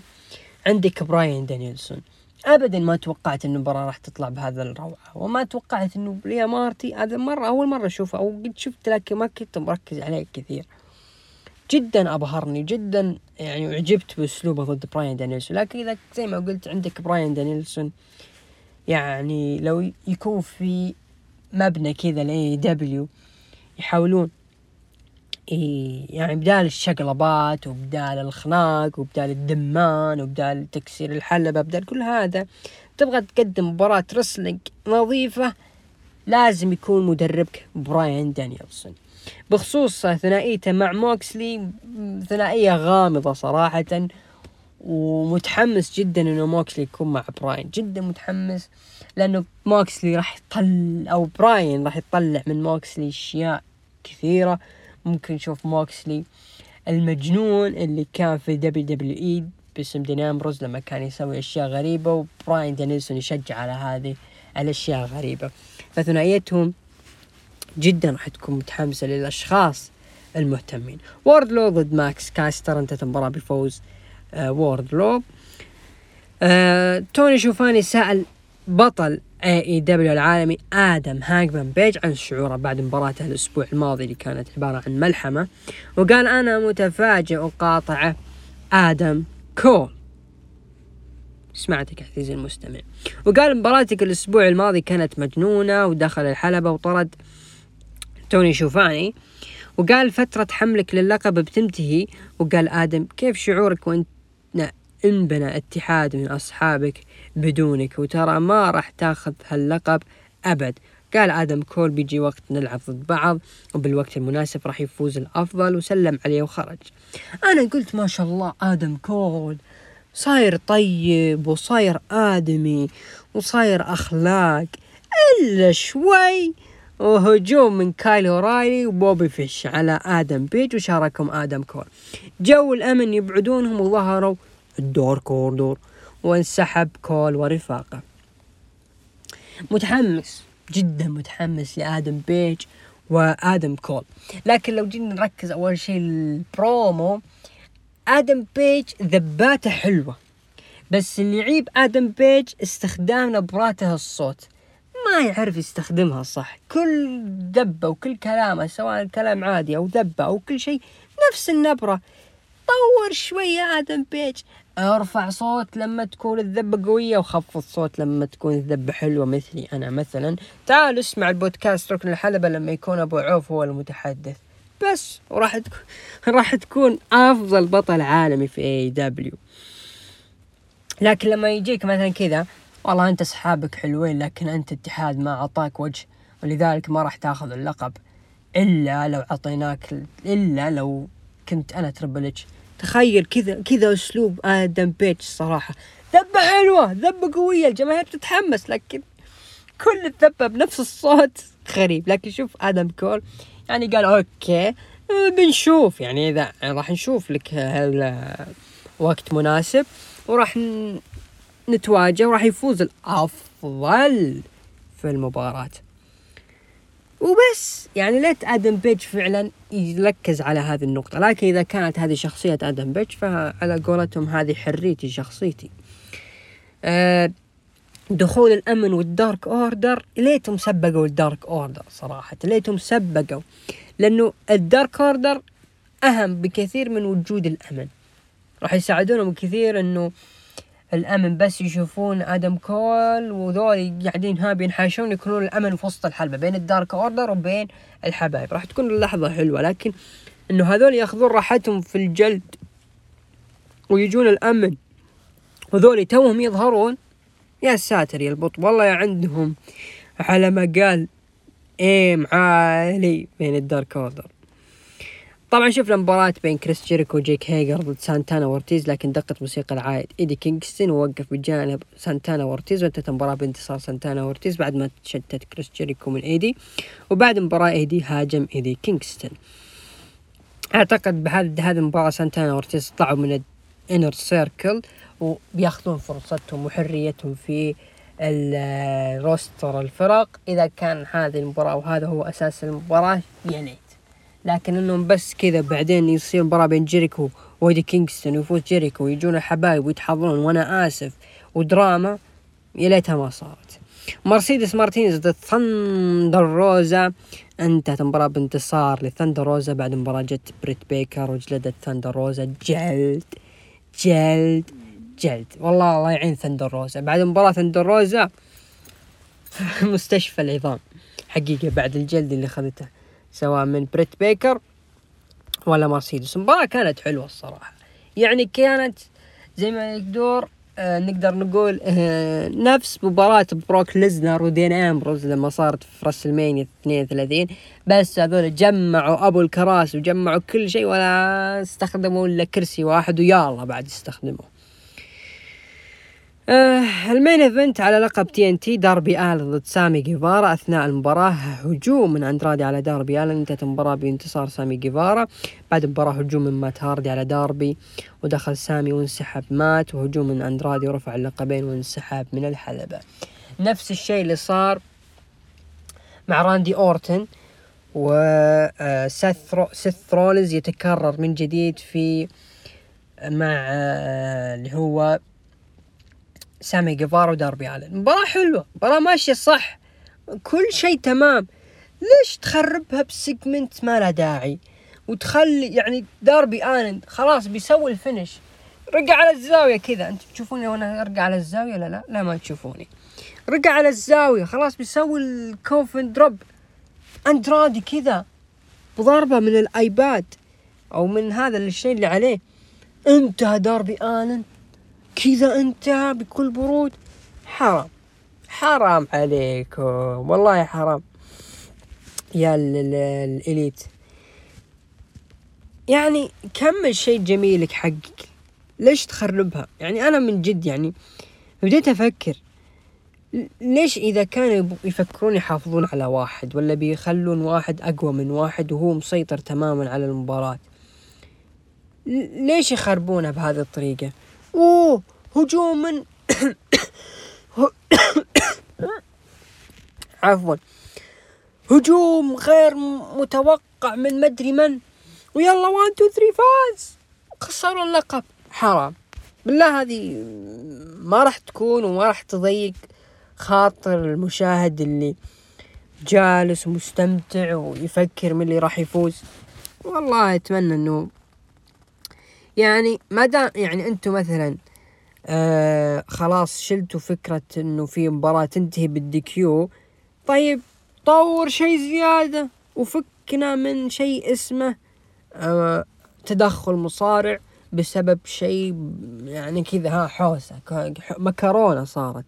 عندك براين دانيلسون. ابدا ما توقعت ان المباراه راح تطلع بهذا الروعة وما توقعت إنه لي مارتي هذا مرة أول مرة أشوفه أو قد شفت لكن ما كنت مركز عليه كثير. جدا أبهرني جدا يعني عجبت بأسلوبه ضد براين دانيلسون. لكن إذا زي ما قلت عندك براين دانيلسون يعني لو يكون في مبنى كذا ل AEW يحاولون يعني بدال الشقلبات وبدال الخناق وبدال الدمان وبدال تكسير الحلبة بدال كل هذا تبغى تقدم مباراة wrestling نظيفة لازم يكون مدربك براين دانيلسون بخصوص ثنائيته مع موكسلي ثنائية غامضة صراحة ومتحمس جدا إنه موكسلي يكون مع براين. جدا متحمس لأنه موكسلي راح يطل أو براين راح يطلع من موكسلي أشياء كثيرة. ممكن نشوف موكسلي المجنون اللي كان في WWE باسم دين امبروز لما كان يسوي أشياء غريبة وبراين دانيلسون يشجع على هذه الأشياء الغريبة. فثنائيتهم جدا راح تكون متحمسة للأشخاص المهتمين. ووردلو ضد ماكس كاستر انتهت المباراة بفوز آه ووردلو آه توني شوفاني سأل بطل AEW العالمي آدم هانجمان بيج عن شعوره بعد مباراته الأسبوع الماضي اللي كانت عبارة عن ملحمة. وقال أنا متفاجئ وقاطعه آدم كول. سمعتك عزيزي المستمع. وقال مباراتك الأسبوع الماضي كانت مجنونة ودخل الحلبة وطرد توني شوفاني. وقال فترة حملك للقب بتنتهي. وقال آدم كيف شعورك وانت انبنى اتحاد من أصحابك؟ بدونك وترى ما راح تاخذ هاللقب أبد. قال آدم كول بيجي وقت نلعب ضد بعض وبالوقت المناسب راح يفوز الأفضل وسلم عليه وخرج. أنا قلت ما شاء الله آدم كول صاير طيب وصاير آدمي وصاير أخلاق إلا شوي وهجوم من كايل أورايلي وبوبي فيش على آدم بيج وشاركهم آدم كول. جو الأمن يبعدونهم وظهروا الدارك أوردر وانسحب كول ورفاقه. متحمس جدا متحمس لآدم بيج وآدم كول. لكن لو جينا نركز أول شيء البرومو آدم بيج ذباته حلوة. بس اللي يعيب آدم بيج استخدام نبراته الصوت. ما يعرف يستخدمها صح. كل دبة وكل كلامه سواء كلام عادي أو دبة أو كل شيء نفس النبرة. طور شوية آدم بيج. ارفع صوت لما تكون الذبة قوية وخفض صوت لما تكون الذبة حلوة مثلي أنا مثلا. تعال اسمع البودكاست ركن الحلبة لما يكون أبو عوف هو المتحدث. بس وراح تكون راح تكون أفضل بطل عالمي في اي دبليو لكن لما يجيك مثلا كذا والله أنت أصحابك حلوين لكن أنت اتحاد ما أعطاك وجه ولذلك ما راح تأخذ اللقب إلا لو أعطيناك إلا لو كنت أنا تربل اتش تخيل كذا كذا أسلوب آدم بيتش صراحة. ذبة حلوة ذبة قوية الجماهير تتحمس لكن كل الذبة بنفس الصوت غريب. لكن شوف آدم كول يعني قال okay بنشوف. يعني إذا راح نشوف لك وقت مناسب وراح نتواجه وراح يفوز الأفضل في المباراة. وبس. يعني ليت آدم بيج فعلا يركز على هذه النقطة. لكن إذا كانت هذه شخصية آدم بيج فعلى قولتهم هذه حريتي شخصيتي. أه دخول الأمن والدارك أوردر. ليتهم سبقوا الدارك أوردر صراحة. ليتهم سبقوا. لأنه الدارك أوردر أهم بكثير من وجود الأمن. راح يساعدونهم كثير إنه الأمن بس يشوفون آدم كول وذول قاعدين ها بينحاشون يكونون الأمن في وسط الحلبة بين الدارك أوردر وبين الحبايب. راح تكون اللحظة حلوة لكن إنه هذول يأخذون راحتهم في الجلد ويجون الأمن. وذول توهم يظهرون. يا ساتر يا البط والله يا عندهم على ما قال إيم عالي بين الدارك أوردر. طبعا شفنا مباراة بين كريس جيريكو وجيك هيجر ضد سانتانا وورتيز لكن دقت موسيقى العائد. إيدي كينغستون ووقف بجانب سانتانا وورتيز وانتهت المباراة بانتصار سانتانا وورتيز بعد ما تشتت كريس جيريكو من إيدي وبعد المباراة إيدي هاجم إيدي كينغستون. أعتقد بهذه هذه المباراة سانتانا وورتيز طلعوا من الانر سيركل وبياخذون فرصتهم وحريتهم في ال roster الفرق. إذا كان هذه المباراة وهذا هو أساس المباراة يعني لكن إنهم بس كذا بعدين يصير مباراة بين جيريكو وإيدي كينغستون ويفوز جيريكو ويجون الحبايب ويتحضرون. وأنا آسف ودراما يا ليتها ما صارت. مرسيدس مارتينيز ضد ثندر روزا انتهت المباراة بانتصار لثندر روزا بعد مباراة جت بريت بيكر وجلدت ثندر روزا جلد جلد جلد. والله الله يعين ثندر روزا بعد مباراة ثندر روزا [LAUGHS] مستشفى العظام. حقيقة بعد الجلد اللي اخذته سواء من بريت بيكر ولا مرسيدس. المباراة كانت حلوة الصراحة. يعني كانت زي ما يقدر آه نقدر نقول آه نفس مباراة بروك ليزنر ودين أمبروز لما صارت في راسلمانيا 32 بس هذول جمعوا أبو الكراسي وجمعوا كل شيء ولا استخدموا إلا كرسي واحد الله بعد استخدموه. آه ال main event على لقب TNT داربي آلن ضد سامي جيفارا أثناء المباراة. هجوم من أندرادي على داربي آلن انتهت المباراة بانتصار سامي جيفارا. بعد مباراة هجوم من مات هاردي على داربي ودخل سامي وانسحب مات وهجوم من أندرادي ورفع اللقبين وانسحب من الحلبة. نفس الشيء اللي صار مع راندي أورتن وسيث رو... سيث رولز يتكرر من جديد في مع آه، اللي هو سامي جيفارا وداربي آلن. مباراة حلوة مباراة ماشية صح. كل شيء تمام. ليش تخربها ب segment ما له داعي؟ وتخلي يعني داربي آلن خلاص بيسوي ال finish. رقع على الزاوية كذا. أنت تشوفوني وأنا ارقع على الزاوية لا لا؟ لا ما تشوفوني. رقع على الزاوية خلاص بيسوي ال coffin drop. أندرادي كذا. بضربة من الآيباد أو من هذا الشيء اللي عليه. انتهى داربي آلن. كذا أنت بكل برود. حرام. حرام عليكم. والله حرام. يا الإليت. يعني كمل شيء جميلك حقك؟ ليش تخربها؟ يعني أنا من جد يعني بديت أفكر. ليش إذا كانوا يفكرون يحافظون على واحد ولا بيخلون واحد أقوى من واحد وهو مسيطر تماما على المباراة؟ ليش يخربونها بهذه الطريقة؟ أوه هجوم من عفوا. هجوم غير متوقع من مدري من. ويلا 1 2 3 فاز. خسروا اللقب. حرام. بالله هذه ما راح تكون وما راح تضيق خاطر المشاهد اللي جالس ومستمتع ويفكر من اللي راح يفوز. والله أتمنى إنه يعني ما دام يعني أنتم مثلا آه خلاص شلتوا فكرة إنه في مباراة تنتهي بالديكيو. طيب طور شيء زيادة وفكنا من شيء اسمه آه تدخل مصارع بسبب شيء يعني كذا ها حوسة مكرونة صارت.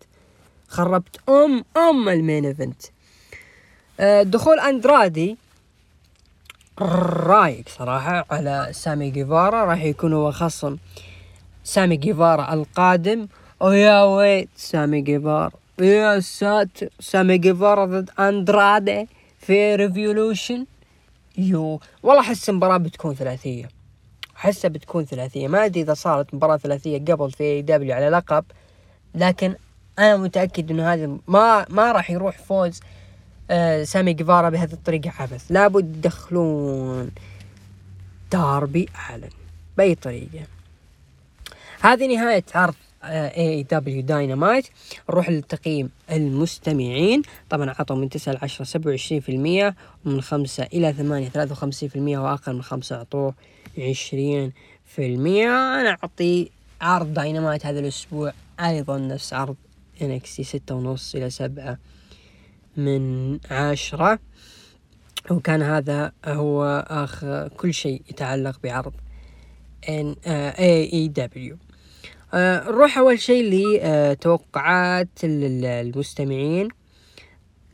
خربت ام أم ال main event. آه دخول أندرادي رايق صراحة على سامي جيفارا راح يكون هو خصم سامي جيفارا القادم. ويا ويل سامي جيفار يا ساتر. سامي جيفار ضد أندرادي في ريفولوشن. يو. والله أحس المباراة بتكون ثلاثية. احسها بتكون ثلاثية. ما أدري إذا صارت مباراة ثلاثية قبل في AEW على لقب. لكن أنا متأكد إنه هذا ما ما راح يروح فوز سامي جيفارا بهذه الطريقة عبث. لابد يدخلون داربي آلن بأي طريقة. هذه نهاية عرض AEW داينامايت نروح لتقييم المستمعين. طبعا عطوا من 9 ل 10 27 في المية ومن 5 إلى 8 53 في المية وأقل من 5 أعطوه 20 في المية. أنا أعطي عرض داينامايت هذا الأسبوع أيضا نفس عرض NXT ستة ونص إلى سبعة. من عشرة وكان هذا هو آخر كل شيء يتعلق بعرض إن AEW نروح أول شيء لتوقعات المستمعين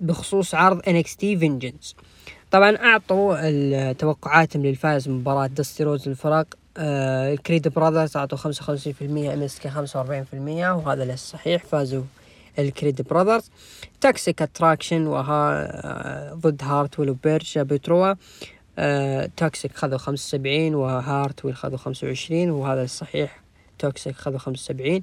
بخصوص عرض NXT Vengeance. طبعا أعطوا توقعاتهم للفائز مباراة دستي روز الفرق. آه الكريد براذرز أعطوا خمسة وخمسين في المية MSK خمسة وأربعين في المية وهذا الصحيح فازوا ال Creed Brothers. Toxic Attraction وها آه ضد هارت ويل وبيرشا بيروتا Toxic خذوا خمسة وسبعين وهارت ويل خذوا خمسة وعشرين وهذا الصحيح. Toxic خذوا خمسة وسبعين.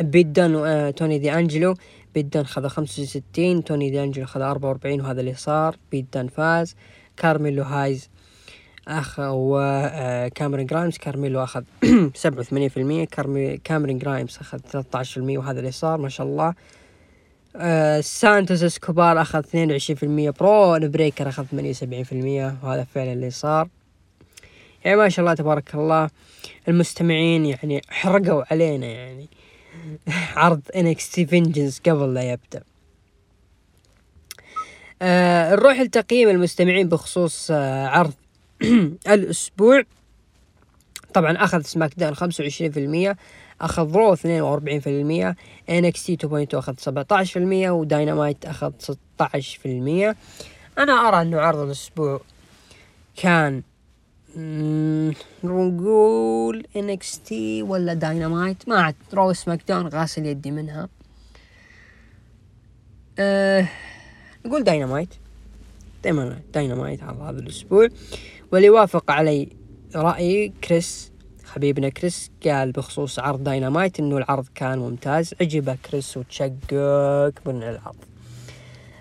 بيت دن وتوني دي انجلو بيت دن خذ خمسة وستين توني دي انجلو خذ أربعة وأربعين وهذا اللي صار. بيت دن فاز. كارميلو هايز أخ وكاميرون جرايمز كارميلو أخذ [CLEARS THROAT] سبعة وثمانين في المية. كاميرون جرايمز أخذ ثلاثة عشر في المية وهذا اللي صار ما شاء الله. آه سانتوس اسكوبار أخذ اثنين وعشرين في المية. برون بريكر أخذ ثمانية وسبعين في المية وهذا فعلا اللي صار. يعني ما شاء الله تبارك الله. المستمعين يعني حرقوا علينا يعني. [LAUGHS] عرض NXT Vengeance قبل لا يبدأ. آه نروح لتقييم المستمعين بخصوص آه عرض [CLEARS THROAT] الأسبوع. طبعا أخذ SmackDown خمسة وعشرين في المية أخذ Raw اثنين وأربعين في المية NXT 2.2 أخذ سبعة عشر في المية وداينامايت أخذ ستة عشر في المية. أنا أرى أنه عرض الأسبوع كان نقول تي ولا داينامايت ما عاد Raw SmackDown غاسل يدي منها. أه نقول داينامايت. دايما داينامايت على هذا الأسبوع. واللي وافق علي. رأيي كريس حبيبنا كريس قال بخصوص عرض داينامايت إنه العرض كان ممتاز. عجبه كريس وتشقق من العرض.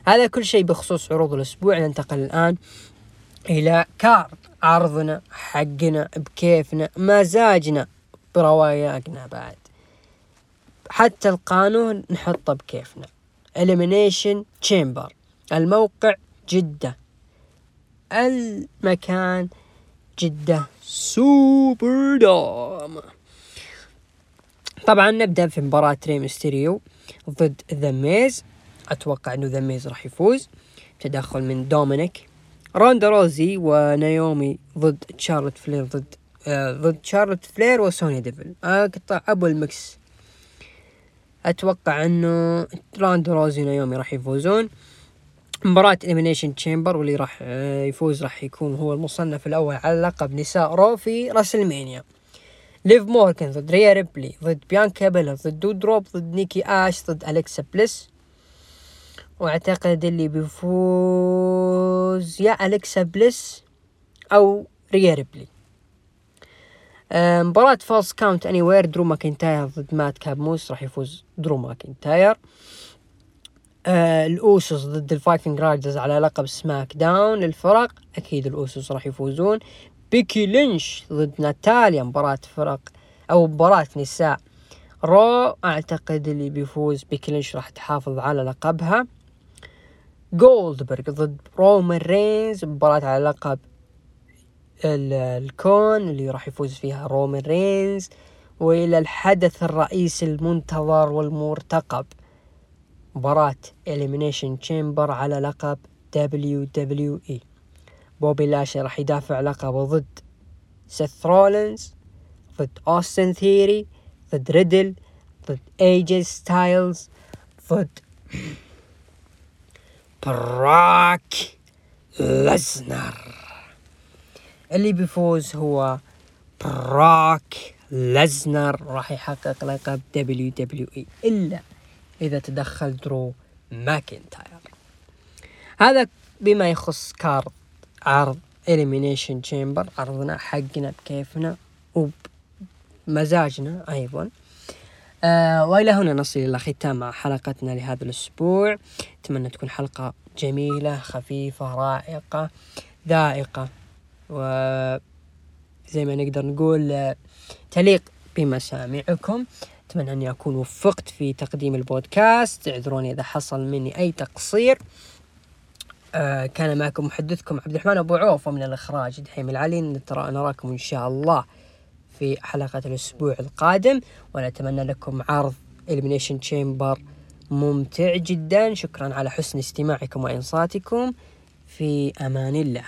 هذا كل شيء بخصوص عروض الأسبوع. ننتقل الآن إلى card عرضنا حقنا بكيفنا مزاجنا برواقنا بعد. حتى القانون نحطه بكيفنا. Elimination Chamber. الموقع جدة. المكان جدة Super Dome. طبعا نبدأ في مباراة ريمستيريو ضد The Miz. أتوقع أنه The Miz راح يفوز. تدخل من دومينيك روندا روزي ونايومي ضد شارلوت فلير ضد آه ضد شارلوت فلير وسوني ديفل. أقطع أبو المكس. أتوقع إنه روندا روزي ونايومي راح يفوزون. مباراة Elimination Chamber واللي راح آه يفوز راح يكون هو المصنف الأول على لقب نساء Raw في WrestleMania. ليف موركن ضد ريا ريبلي ضد بيانكا بيلا ضد دودروب ضد نيكي آش ضد أليكسا بليس. وأعتقد اللي بيفوز يا أليكسا بليس أو ريا ريبلي. آه، مباراة Falls Count Anywhere درو ماكنتاير ضد Madcap Moss راح يفوز درو ماكنتاير آه ال Usos ضد ال Viking Raiders على لقب SmackDown. الفرق أكيد ال Usos راح يفوزون. بيكي لينش ضد ناتاليا مباراة فرق أو مباراة نساء. Raw أعتقد اللي بيفوز بيكي لينش راح تحافظ على لقبها. جولدبرغ ضد رومان رينز مباراة على لقب الكون اللي راح يفوز فيها رومان رينز. وإلى الحدث الرئيسي المنتظر والمرتقب. مباراة Elimination Chamber على لقب اي بوبي لاشلي راح يدافع لقبه ضد سيث رولينز ضد اوستن ثيوري ضد ريدل ضد AJ ستايلز ضد بروك لزنر اللي بيفوز هو بروك لزنر راح يحقق لقب WWE إلا إذا تدخل درو ماكنتاير. هذا بما يخص card عرض Elimination Chamber عرضنا حقنا بكيفنا وبمزاجنا أيضا. آه وإلى هنا نصل إلى ختام حلقتنا لهذا الأسبوع. أتمنى تكون حلقة جميلة خفيفة رائقة ذائقة و زي ما نقدر نقول آه، تليق بمسامعكم. أتمنى اني اكون وفقت في تقديم البودكاست. اعذروني إذا حصل مني أي تقصير. آه كان معكم محدثكم عبد الرحمن أبو عوف ومن الإخراج دحيم العلي. نراكم إن شاء الله في حلقة الأسبوع القادم. ونتمنى لكم عرض Elimination Chamber ممتع جدا. شكرا على حسن استماعكم وإنصاتكم. في أمان الله.